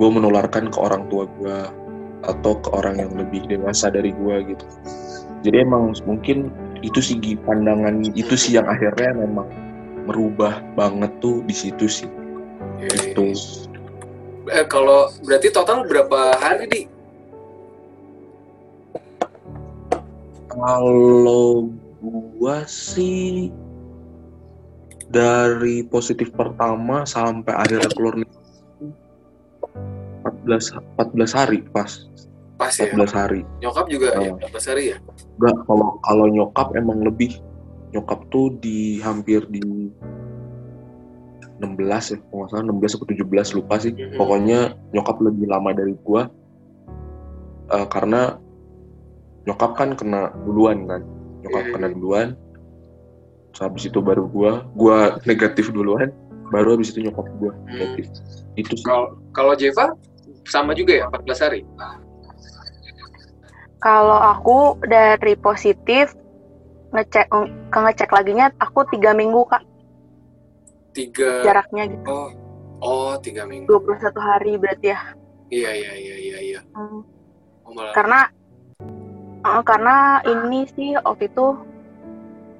gue menularkan ke orang tua gue atau ke orang yang lebih dewasa dari gue gitu jadi emang mungkin itu sih pandangan itu sih yang akhirnya memang merubah banget tuh di situ sih. Itu eh, kalau berarti total berapa hari di? Kalau gua sih dari positif pertama sampai akhirnya keluar 14 14 hari pas. Pas 14 ya hari. Nyokap juga uh, ya 14 hari ya? Enggak kalau kalau nyokap emang lebih nyokap tuh di hampir di 16 ya kalau nggak salah 16 atau 17 lupa sih mm -hmm. pokoknya nyokap lebih lama dari gua uh, karena nyokap kan kena duluan kan nyokap yeah. kena iya. duluan Terus habis itu baru gua gua negatif duluan baru habis itu nyokap gua hmm. negatif hmm. itu kalau kalau Jeva sama juga ya 14 hari kalau aku dari positif ngecek ke ngecek laginya aku tiga minggu kak. Tiga jaraknya gitu. Oh oh tiga minggu. 21 hari berarti ya. Iya iya iya iya iya. Hmm. oh, malah. karena uh, karena ini sih waktu itu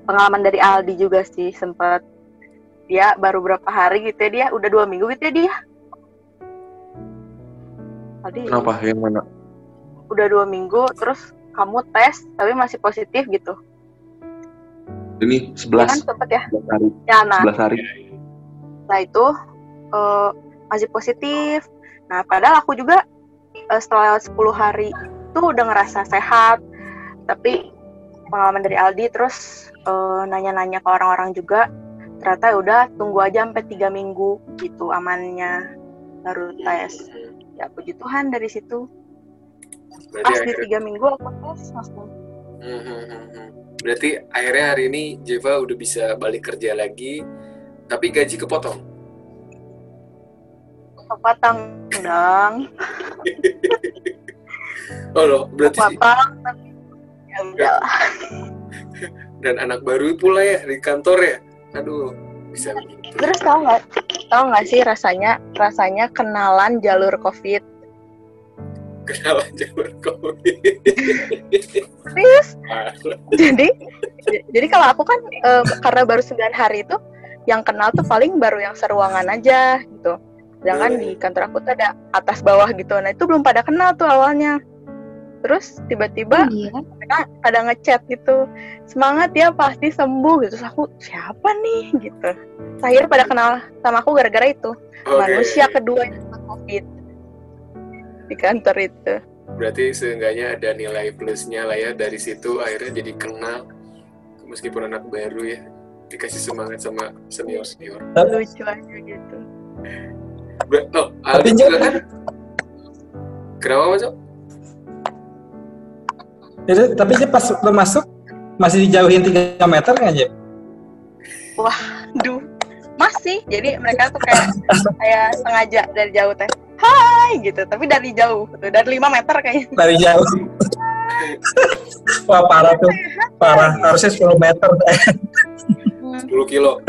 pengalaman dari Aldi juga sih sempat dia baru berapa hari gitu ya dia udah dua minggu gitu ya dia. Aldi. Kenapa? Yang mana? Udah dua minggu terus kamu tes tapi masih positif gitu ini sebelas ya kan sempet ya? 11 hari. Ya nah. 11 hari. Nah itu uh, masih positif. Nah padahal aku juga uh, setelah 10 hari itu udah ngerasa sehat. Tapi pengalaman dari Aldi terus nanya nanya-nanya ke orang-orang juga ternyata ya udah tunggu aja sampai tiga minggu gitu amannya. Baru tes. Ya puji Tuhan dari situ. Berarti pas di tiga minggu aku tes langsung. Hmm, hmm, hmm, berarti akhirnya hari ini Jeva udah bisa balik kerja lagi tapi gaji kepotong? Kepotong dong. Oh loh berarti kepotong tapi ya udah dan anak baru pula ya di kantor ya? Aduh bisa begitu terus tau nggak tau nggak sih rasanya rasanya kenalan jalur covid kenalan jalur covid serius? Jadi jadi kalau aku kan uh, karena baru 9 hari itu yang kenal tuh paling baru yang seruangan aja gitu. Jangan di kantor aku tuh ada atas bawah gitu. Nah itu belum pada kenal tuh awalnya. Terus tiba-tiba oh, iya? mereka ada ngechat gitu semangat ya pasti sembuh. Gitu. Terus aku siapa nih? Gitu. Akhirnya pada kenal sama aku gara-gara itu. Okay. manusia kedua yang covid di kantor itu. Berarti seenggaknya ada nilai plusnya lah ya dari situ akhirnya jadi kenal meskipun anak baru ya dikasih semangat sama senior senior lucu aja gitu oh, Aldi juga kan? Kenapa masuk jadi, tapi dia pas lo masuk masih dijauhin 3 meter nggak? Wah, duh, masih. Jadi mereka tuh kayak kayak sengaja dari jauh teh. Hai gitu, tapi dari jauh, dari 5 meter kayaknya. Dari jauh. Wah parah tuh, parah. Harusnya 10 meter. 10 kilo.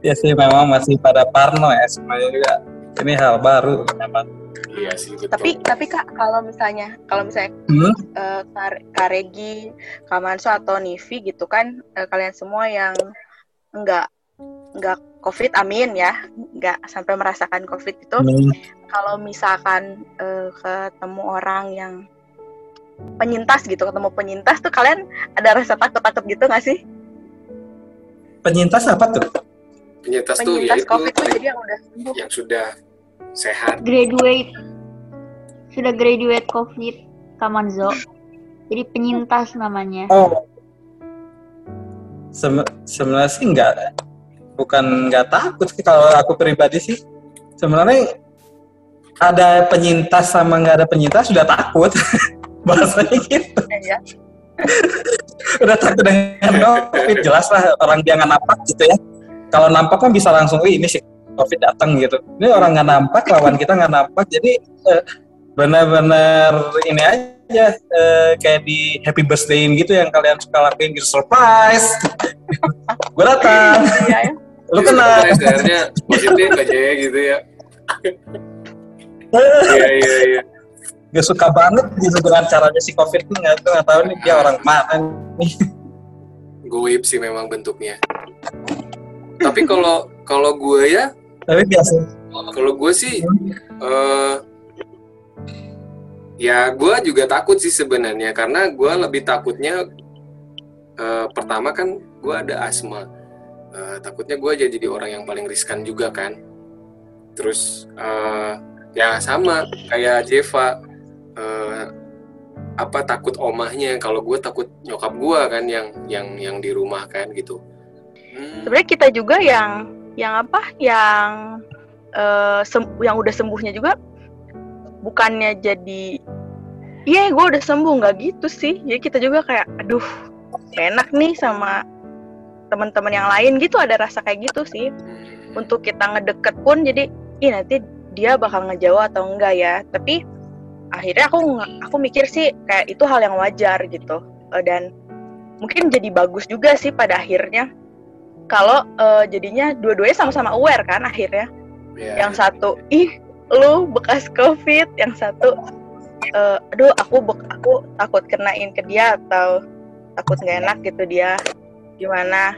ya sih memang masih pada parno ya semuanya juga. Ini hal baru memang Iya sih betul. Tapi tapi kak kalau misalnya kalau misalnya hmm? uh, Karegi, Kamanso atau Nivi gitu kan uh, kalian semua yang enggak enggak COVID, amin ya, enggak sampai merasakan COVID itu. Hmm. kalau misalkan eh, ketemu orang yang penyintas gitu, ketemu penyintas tuh kalian ada rasa takut-takut gitu nggak sih? Penyintas apa tuh? Penyintas tuh Penyintas yaitu COVID tuh jadi yang udah sembuh. yang sudah sehat. Graduate. Sudah graduate COVID, Kamanzo. Jadi penyintas namanya. Oh. Sem- sebenarnya sih nggak bukan nggak takut sih kalau aku pribadi sih. Sebenarnya ada penyintas sama nggak ada penyintas sudah takut. Bahasanya gitu. Ya. Udah takut dengan COVID jelas lah orang dia nggak nampak gitu ya. Kalau nampak kan bisa langsung, Wih, ini si COVID datang gitu. Ini orang nggak nampak, lawan kita nggak nampak, jadi eh, benar-benar ini aja eh, kayak di happy birthday gitu yang kalian suka lakuin gitu surprise. Gue datang, Iya, ya. Lu kena. Sebenarnya positif aja ya gitu ya. Iya iya iya. Gak suka banget gitu dengan caranya si COVID ini nggak nggak tahu nih dia orang mana nih. Goib sih memang bentuknya. Tapi kalau kalau gue ya, Tapi biasa. kalau gue sih eh ya gue juga takut sih sebenarnya karena gue lebih takutnya eh, pertama kan gue ada asma. Eh, takutnya gue jadi jadi orang yang paling riskan juga kan. Terus eh, ya sama kayak Jeva eh, apa takut omahnya kalau gue takut nyokap gue kan yang yang yang di rumah kan gitu. Hmm, Sebenarnya kita juga yang yang apa? Yang sem- yang udah sembuhnya juga bukannya jadi iya gue udah sembuh nggak gitu sih. Jadi kita juga kayak aduh enak nih sama teman-teman yang lain gitu ada rasa kayak gitu sih. Untuk kita ngedeket pun jadi ih nanti dia bakal ngejauh atau enggak ya. Tapi akhirnya aku aku mikir sih kayak itu hal yang wajar gitu. Eh, dan mungkin jadi bagus juga sih pada akhirnya. Kalau eh, jadinya dua-duanya sama-sama aware kan akhirnya. Ya, yang satu ih lu bekas covid. Yang satu eh, aduh aku aku takut kenain ke dia atau takut nggak enak gitu dia gimana.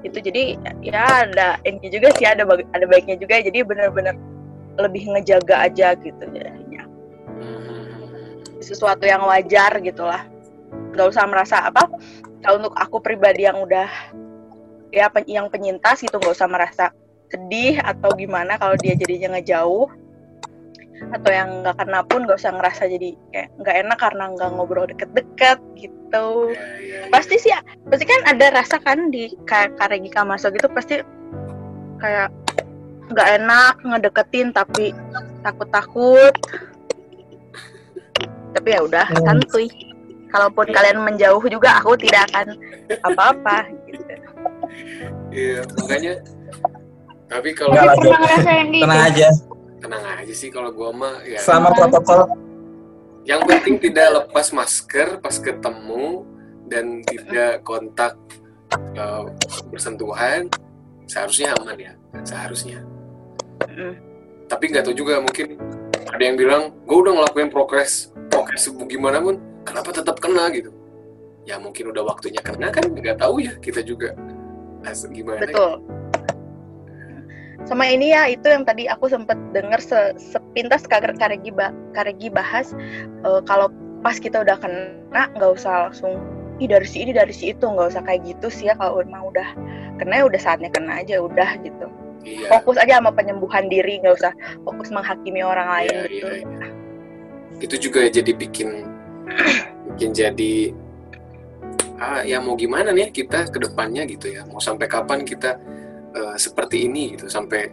Itu jadi ya ada ini juga sih ada ada baiknya juga jadi bener-bener lebih ngejaga aja gitu jadinya. Hmm. sesuatu yang wajar gitulah nggak usah merasa apa kalau untuk aku pribadi yang udah ya yang penyintas gitu nggak usah merasa sedih atau gimana kalau dia jadinya ngejauh atau yang nggak kena pun nggak usah ngerasa jadi kayak nggak enak karena nggak ngobrol deket-deket gitu. Pasti sih pasti kan ada rasa kan di kayak Karegi Kamaso gitu pasti kayak nggak enak ngedeketin tapi takut-takut. Tapi ya udah Hmm. santuy. Kalaupun kalian menjauh juga aku tidak akan apa-apa gitu. Iya, makanya. Tapi kalau Tapi pernah ngerasain Tenang aja, tenang aja sih kalau gua mah ya. Sama protokol. yang penting tidak lepas masker pas ketemu dan tidak kontak eh, bersentuhan seharusnya aman ya seharusnya. Mm. tapi nggak tahu juga mungkin ada yang bilang gue udah ngelakuin progres progres gimana pun kenapa tetap kena? gitu. Ya mungkin udah waktunya kena kan nggak tahu ya kita juga. As, gimana betul sama ini ya itu yang tadi aku sempat dengar se sepintas Kar- Karegi ba Karegi bahas eh, kalau pas kita udah kena nggak usah langsung ih dari si ini dari si itu nggak usah kayak gitu sih ya kalau emang udah kena ya udah saatnya kena aja udah gitu. Iya. Fokus aja sama penyembuhan diri nggak usah fokus menghakimi orang lain Iya, gitu. iya, iya. itu juga jadi bikin bikin jadi ah ya mau gimana nih kita ke depannya gitu ya. Mau sampai kapan kita eh, seperti ini gitu sampai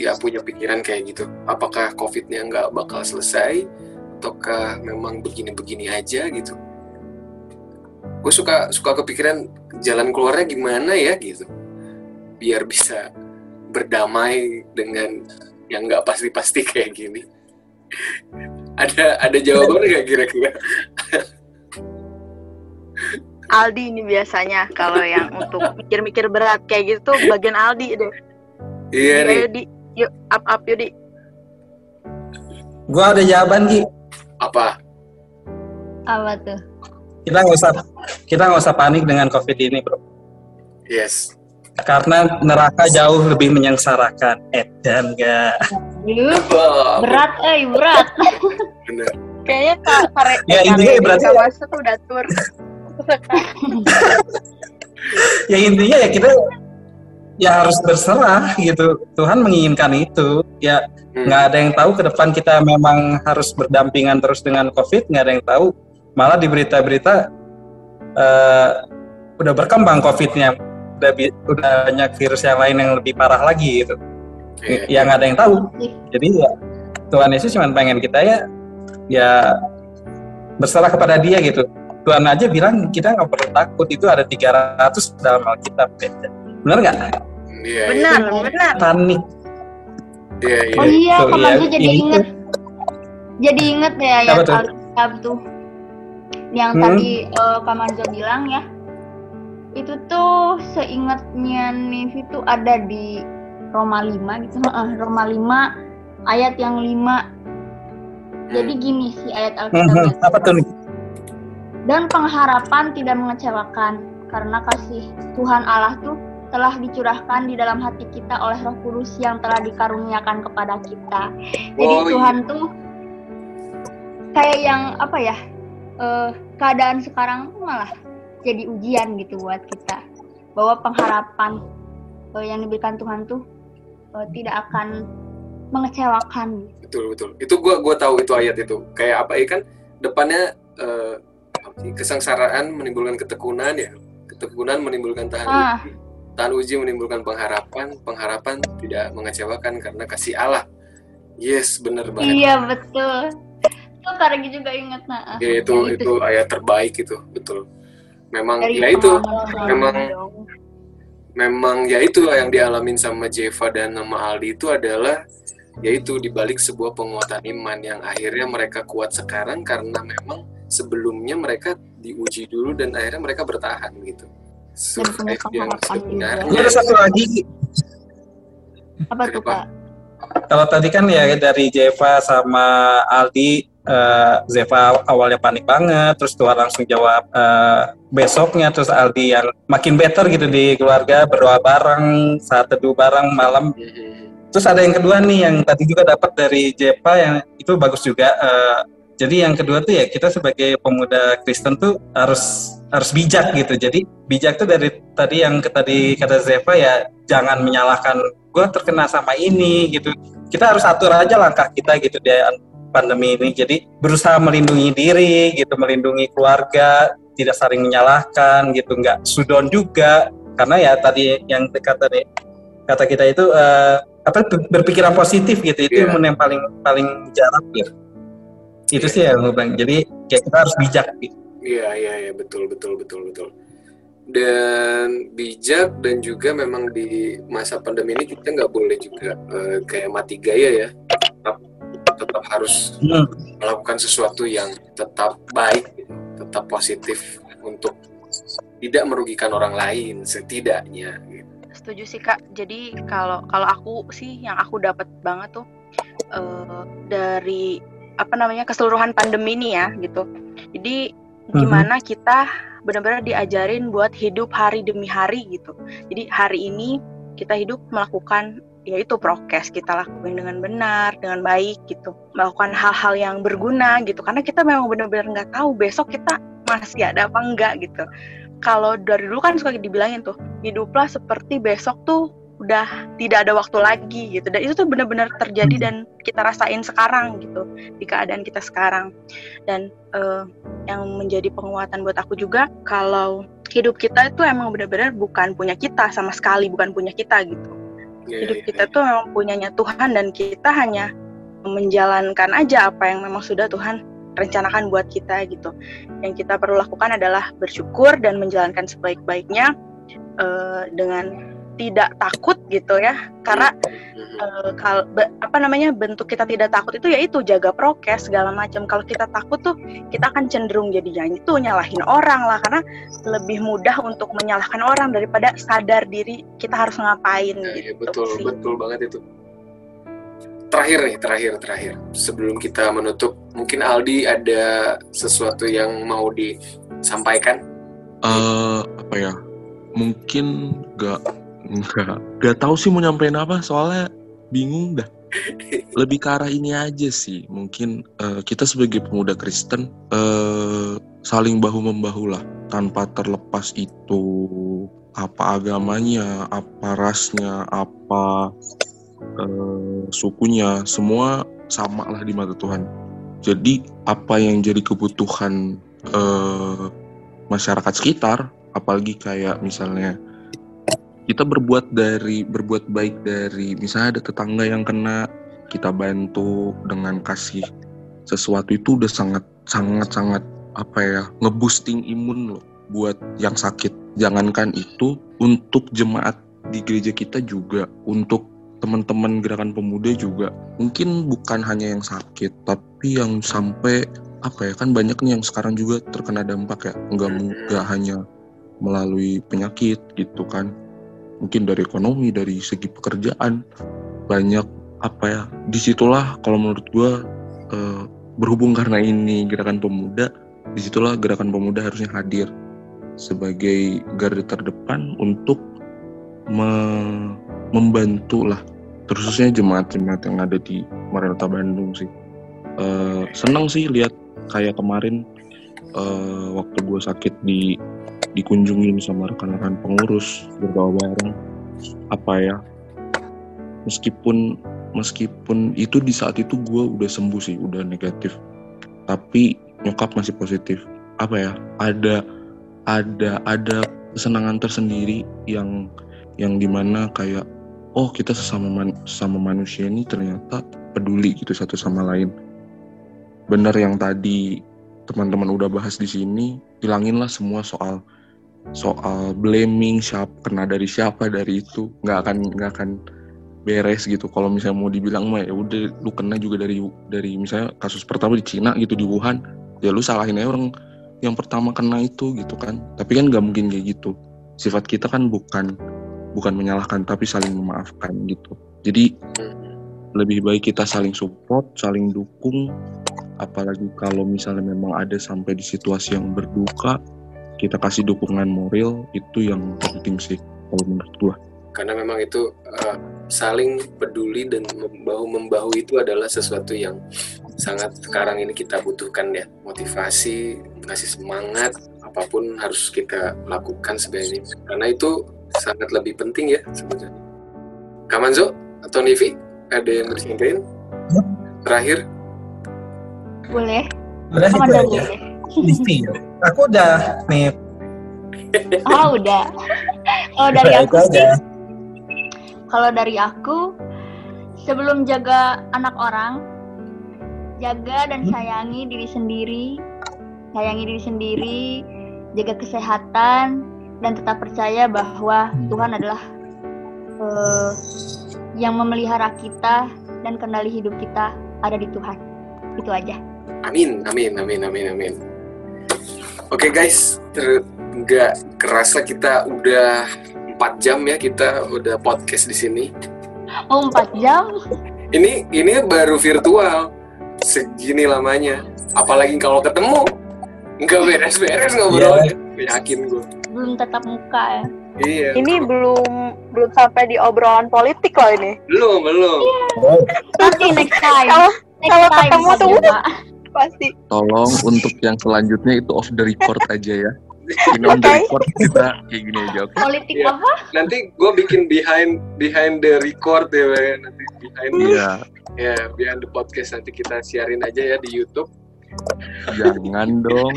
ya punya pikiran kayak gitu. Apakah covidnya nggak bakal selesai ataukah memang begini-begini aja gitu? Gue suka suka kepikiran jalan keluarnya gimana ya gitu. Biar bisa berdamai dengan yang nggak pasti-pasti kayak gini. Ada ada jawaban nggak kira-kira Aldi ini biasanya kalau yang untuk mikir-mikir berat kayak gitu bagian Aldi deh iya nih Ayo, di yuk up up yuk di Gua ada jawaban Gi. apa apa tuh? Kita nggak usah kita nggak usah panik dengan COVID ini, bro. yes Karena neraka jauh lebih menyengsarakan. Edan enggak. Yuh, Wah, berat, eh berat. bener. Kayaknya kak kare Ya, intinya Kare berarti- nggak masuk udah tur. Ya intinya ya kita ya harus berserah gitu. Tuhan menginginkan itu. Ya Hmm. nggak ada yang tahu ke depan kita memang harus berdampingan terus dengan COVID nggak ada yang tahu. Malah di berita-berita eh, udah berkembang COVID-nya. Udah bi- udah banyak virus yang lain yang lebih parah lagi gitu. Iya. yang nggak ada yang tahu. Jadi ya Tuhan Yesus cuma pengen kita ya ya berserah kepada Dia gitu Tuhan aja bilang kita nggak perlu takut itu ada 300 dalam Alkitab benar nggak Iya, Benar, benar. panik Iya, iya. Oh iya, Tuh, Kak Manzo ya, jadi ini inget. Jadi inget ya tuh? Alkitab tuh. Yang Hmm. tadi eh, Kak Manzo bilang ya. Itu tuh seingatnya Nivi tuh ada di Roma 5 gitu. Heeh, Roma 5 ayat yang 5. Jadi gini sih ayat Hmm, Alkitabnya. hmm, apa tuh nih Dan pengharapan tidak mengecewakan karena kasih Tuhan Allah tuh telah dicurahkan di dalam hati kita oleh Roh Kudus yang telah dikaruniakan kepada kita. Jadi Oh, iya. Tuhan tuh kayak yang apa ya? eh, keadaan sekarang tuh malah jadi ujian gitu buat kita. Bahwa pengharapan eh, yang diberikan Tuhan tuh eh, tidak akan mengecewakan. betul betul itu gua gua tahu itu ayat itu kayak apa ya kan depannya sih, kesengsaraan menimbulkan ketekunan ya. Ketekunan menimbulkan tahan Ah. uji tahan uji menimbulkan pengharapan. Pengharapan tidak mengecewakan karena kasih Allah. Yes bener banget. Iya betul. Itu Kak Regi juga ingat nah. ya, itu yang itu ayat terbaik itu betul. Memang Dari ya itu. Memang memang ya itu yang dialamin sama Jeva dan sama Aldi itu adalah yaitu dibalik sebuah penguatan iman yang akhirnya mereka kuat sekarang karena memang sebelumnya mereka diuji dulu dan akhirnya mereka bertahan gitu. Survive yang sebenarnya. ini ada satu lagi Apa tuh? Kak? kalau tadi kan ya dari Jeva sama Aldi eh, Zeva awalnya panik banget terus Tuhan langsung jawab eh, besoknya terus Aldi yang makin better gitu di keluarga berdoa bareng saat teduh bareng malam Mhm. Terus ada yang kedua nih yang tadi juga dapat dari Jepa yang itu bagus juga. Eh, jadi yang kedua tuh ya kita sebagai pemuda Kristen tuh harus harus bijak gitu. Jadi bijak tuh dari tadi yang tadi kata Zeva ya jangan menyalahkan gue terkena sama ini gitu. Kita harus atur aja langkah kita gitu di pandemi ini. Jadi berusaha melindungi diri gitu, melindungi keluarga, tidak saling menyalahkan gitu, nggak sudon juga. Karena ya tadi yang kata kata kita itu eh, apa ber- berpikiran positif gitu itu Iya. yang paling paling jarang gitu. Itu sih yang gue bilang. Jadi kayak kita harus bijak gitu. Iya iya iya betul betul betul betul. Dan bijak dan juga memang di masa pandemi ini kita nggak boleh juga eh, kayak mati gaya ya. Tetap tetap harus Hmm. melakukan sesuatu yang tetap baik, tetap positif untuk tidak merugikan orang lain setidaknya. gitu. Setuju sih kak. Jadi kalau kalau aku sih yang aku dapat banget tuh eh, dari apa namanya keseluruhan pandemi ini ya gitu. Jadi gimana kita benar-benar diajarin buat hidup hari demi hari gitu. Jadi hari ini kita hidup melakukan yaitu prokes kita lakukan dengan benar, dengan baik gitu. Melakukan hal-hal yang berguna gitu. Karena kita memang benar-benar nggak tahu besok kita masih ada apa enggak gitu. Kalau dari dulu kan suka dibilangin tuh, hiduplah seperti besok tuh udah tidak ada waktu lagi gitu. Dan itu tuh benar-benar terjadi dan kita rasain sekarang gitu di keadaan kita sekarang. Dan eh, yang menjadi penguatan buat aku juga kalau hidup kita itu emang benar-benar bukan punya kita sama sekali bukan punya kita gitu Ya, hidup ya, kita ya. tuh memang punyanya Tuhan dan kita hanya menjalankan aja apa yang memang sudah Tuhan rencanakan buat kita gitu yang kita perlu lakukan adalah bersyukur dan menjalankan sebaik-baiknya eh, dengan tidak takut gitu ya karena Mhm. eh, kal be- apa namanya bentuk kita tidak takut itu yaitu jaga prokes segala macam kalau kita takut tuh kita akan cenderung jadi yang itu nyalahin orang lah karena lebih mudah untuk menyalahkan orang daripada sadar diri kita harus ngapain Ya, ya, gitu betul sih. betul banget itu. Terakhir nih, terakhir terakhir. Sebelum kita menutup, mungkin Aldi ada sesuatu yang mau disampaikan. eh apa ya? Mungkin gak nggak nggak tahu sih mau nyampein apa soalnya bingung dah. lebih ke arah ini aja sih. Mungkin eh, kita sebagai pemuda Kristen eh, saling bahu membahu lah. Tanpa terlepas itu apa agamanya apa rasnya apa eh, sukunya. Semua sama lah di mata Tuhan. Jadi apa yang jadi kebutuhan eh, masyarakat sekitar apalagi kayak misalnya kita berbuat dari berbuat baik dari misalnya ada tetangga yang kena kita bantu dengan kasih sesuatu itu udah sangat sangat sangat apa ya ngebusting imun loh buat yang sakit. Jangankan itu untuk jemaat di gereja kita juga untuk teman-teman gerakan pemuda juga mungkin bukan hanya yang sakit tapi yang sampai apa ya kan banyak nih yang sekarang juga terkena dampak ya. Nggak nggak hanya melalui penyakit gitu kan mungkin dari ekonomi dari segi pekerjaan banyak apa ya di situlah kalau menurut gue eh, berhubung karena ini gerakan pemuda di situlah gerakan pemuda harusnya hadir sebagai garda terdepan untuk me- membantu lah terusnya jemaat-jemaat yang ada di Maranatha Bandung sih. Eh, senang sih lihat kayak kemarin eh, waktu gue sakit di dikunjungin sama rekan-rekan pengurus berbawa bareng apa ya. Meskipun meskipun itu di saat itu gue udah sembuh sih udah negatif. Tapi nyokap masih positif. Apa ya ada ada ada kesenangan tersendiri yang yang di mana kayak oh kita sesama man- sesama manusia ini ternyata peduli gitu satu sama lain. Bener yang tadi teman-teman udah bahas di sini hilanginlah semua soal soal blaming siapa kena dari siapa dari itu. Nggak akan nggak akan beres gitu. Kalau misalnya mau dibilang mah ya udah lu kena juga dari dari misalnya kasus pertama di Cina gitu di Wuhan. Ya lu salahin aja orang yang pertama kena itu gitu kan. Tapi kan nggak mungkin kayak gitu. Sifat kita kan bukan bukan menyalahkan tapi saling memaafkan gitu. Jadi lebih baik kita saling support saling dukung. Apalagi kalau misalnya memang ada sampai di situasi yang berduka kita kasih dukungan moral itu yang penting sih kalau menurut gua. Karena memang itu uh, saling peduli dan membahu membahu itu adalah sesuatu yang sangat sekarang ini kita butuhkan ya. Motivasi ngasih semangat apa pun harus kita lakukan sebenarnya. Karena itu sangat lebih penting ya sebenarnya. Kamanzo atau Nivi ada yang mau disampaikan terakhir? Boleh? Udah itu Kaman aja. boleh. Livi. Aku udah nih. Oh udah. Kalau dari aku sih, kalau dari aku sebelum jaga anak orang, jaga dan Hmm. sayangi diri sendiri, sayangi diri sendiri, jaga kesehatan dan tetap percaya bahwa Hmm. Tuhan adalah eh, yang memelihara kita dan kendali hidup kita ada di Tuhan. Itu aja. Amin, amin, amin, amin, amin. Oke guys, ter- nggak kerasa kita udah 4 jam ya kita udah podcast di sini. Oh empat jam? Ini ini baru virtual, segini lamanya. Apalagi kalau ketemu, nggak beres-beres ngobrolnya. Yakin gue. Belum tatap muka ya. Iya. Ini belum belum sampai di obrolan politik loh ini. belum, belum. Oh, Nanti next time. Kalau ketemu tuh. Pasti. tolong untuk yang selanjutnya itu off the record aja ya ini on the record kita kayak gini aja oke Politik Iya. apa? Nanti gue bikin behind behind the record ya, nanti behind the, iya ya behind the podcast nanti kita siarin aja ya di YouTube. jangan dong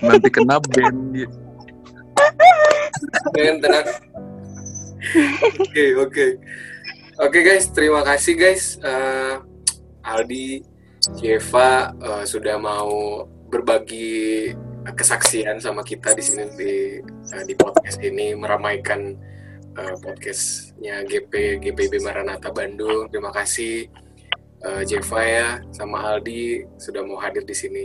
nanti kena ban dia Tenang. Oke, oke. Oke guys, terima kasih guys. Eh, Aldi, Jeva eh, sudah mau berbagi kesaksian sama kita di sini di eh, di podcast ini meramaikan eh, podcastnya GP GPB Maranatha Bandung. Terima kasih eh, Jeva ya sama Aldi sudah mau hadir di sini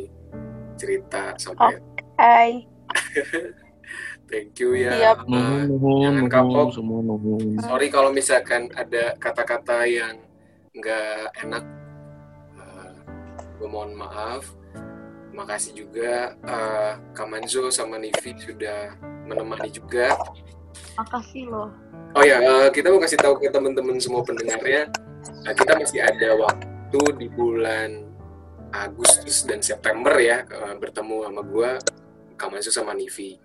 cerita sampai Hai. thank you ya. Nuhun nuhun jangan kapok. semua sorry kalau misalkan ada kata-kata yang nggak enak gue mohon maaf makasih juga eh, Kamanzo sama Nivi sudah menemani juga Makasih loh. oh ya eh, kita mau kasih tahu ke teman-teman semua pendengarnya Nah, kita masih ada waktu di bulan Agustus dan September ya eh, bertemu sama gua, Kamasu sama Nivi.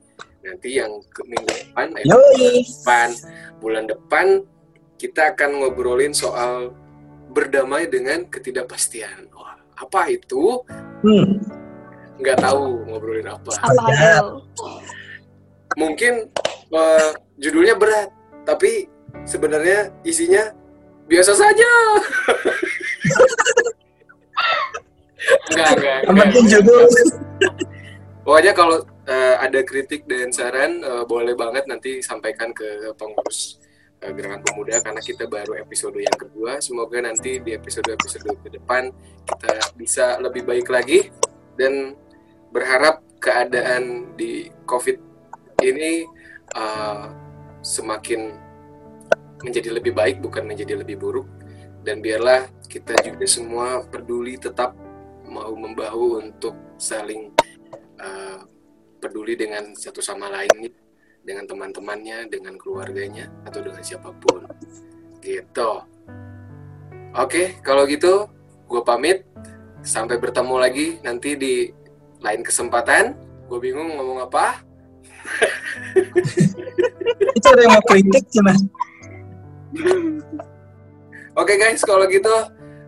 Nanti yang ke minggu depan, eh, Yoi. depan, bulan depan kita akan ngobrolin soal berdamai dengan ketidakpastian. Wah, apa itu? Hmm. Nggak tahu ngobrolin apa. Ya. Mungkin eh, judulnya berat, tapi sebenarnya isinya biasa saja. enggak, enggak, Yang enggak. penting judul. Pokoknya kalau eh, ada kritik dan saran eh, boleh banget nanti sampaikan ke pengurus eh, Gerakan Pemuda karena kita baru episode yang kedua. Semoga nanti di episode-episode ke depan kita bisa lebih baik lagi dan berharap keadaan di COVID ini eh, semakin menjadi lebih baik bukan menjadi lebih buruk dan biarlah kita juga semua peduli tetap mau membahu untuk saling uh, peduli dengan satu sama lain dengan teman-temannya, dengan keluarganya atau dengan siapa pun. Gitu. Oke, kalau gitu gue pamit. Sampai bertemu lagi nanti di lain kesempatan. Gue bingung ngomong apa. Itu ada yang mau kritik cina. Oke guys, kalau gitu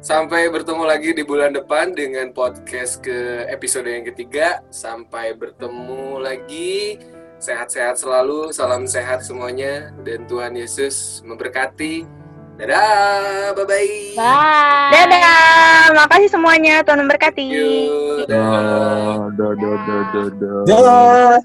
sampai bertemu lagi di bulan depan dengan podcast ke episode yang ketiga. Sampai bertemu lagi. Sehat-sehat selalu, salam sehat semuanya dan Tuhan Yesus memberkati. Dadah, bye-bye. Bye. Dadah, makasih semuanya. Tuhan memberkati. Yuk, dadah. Da, da, da,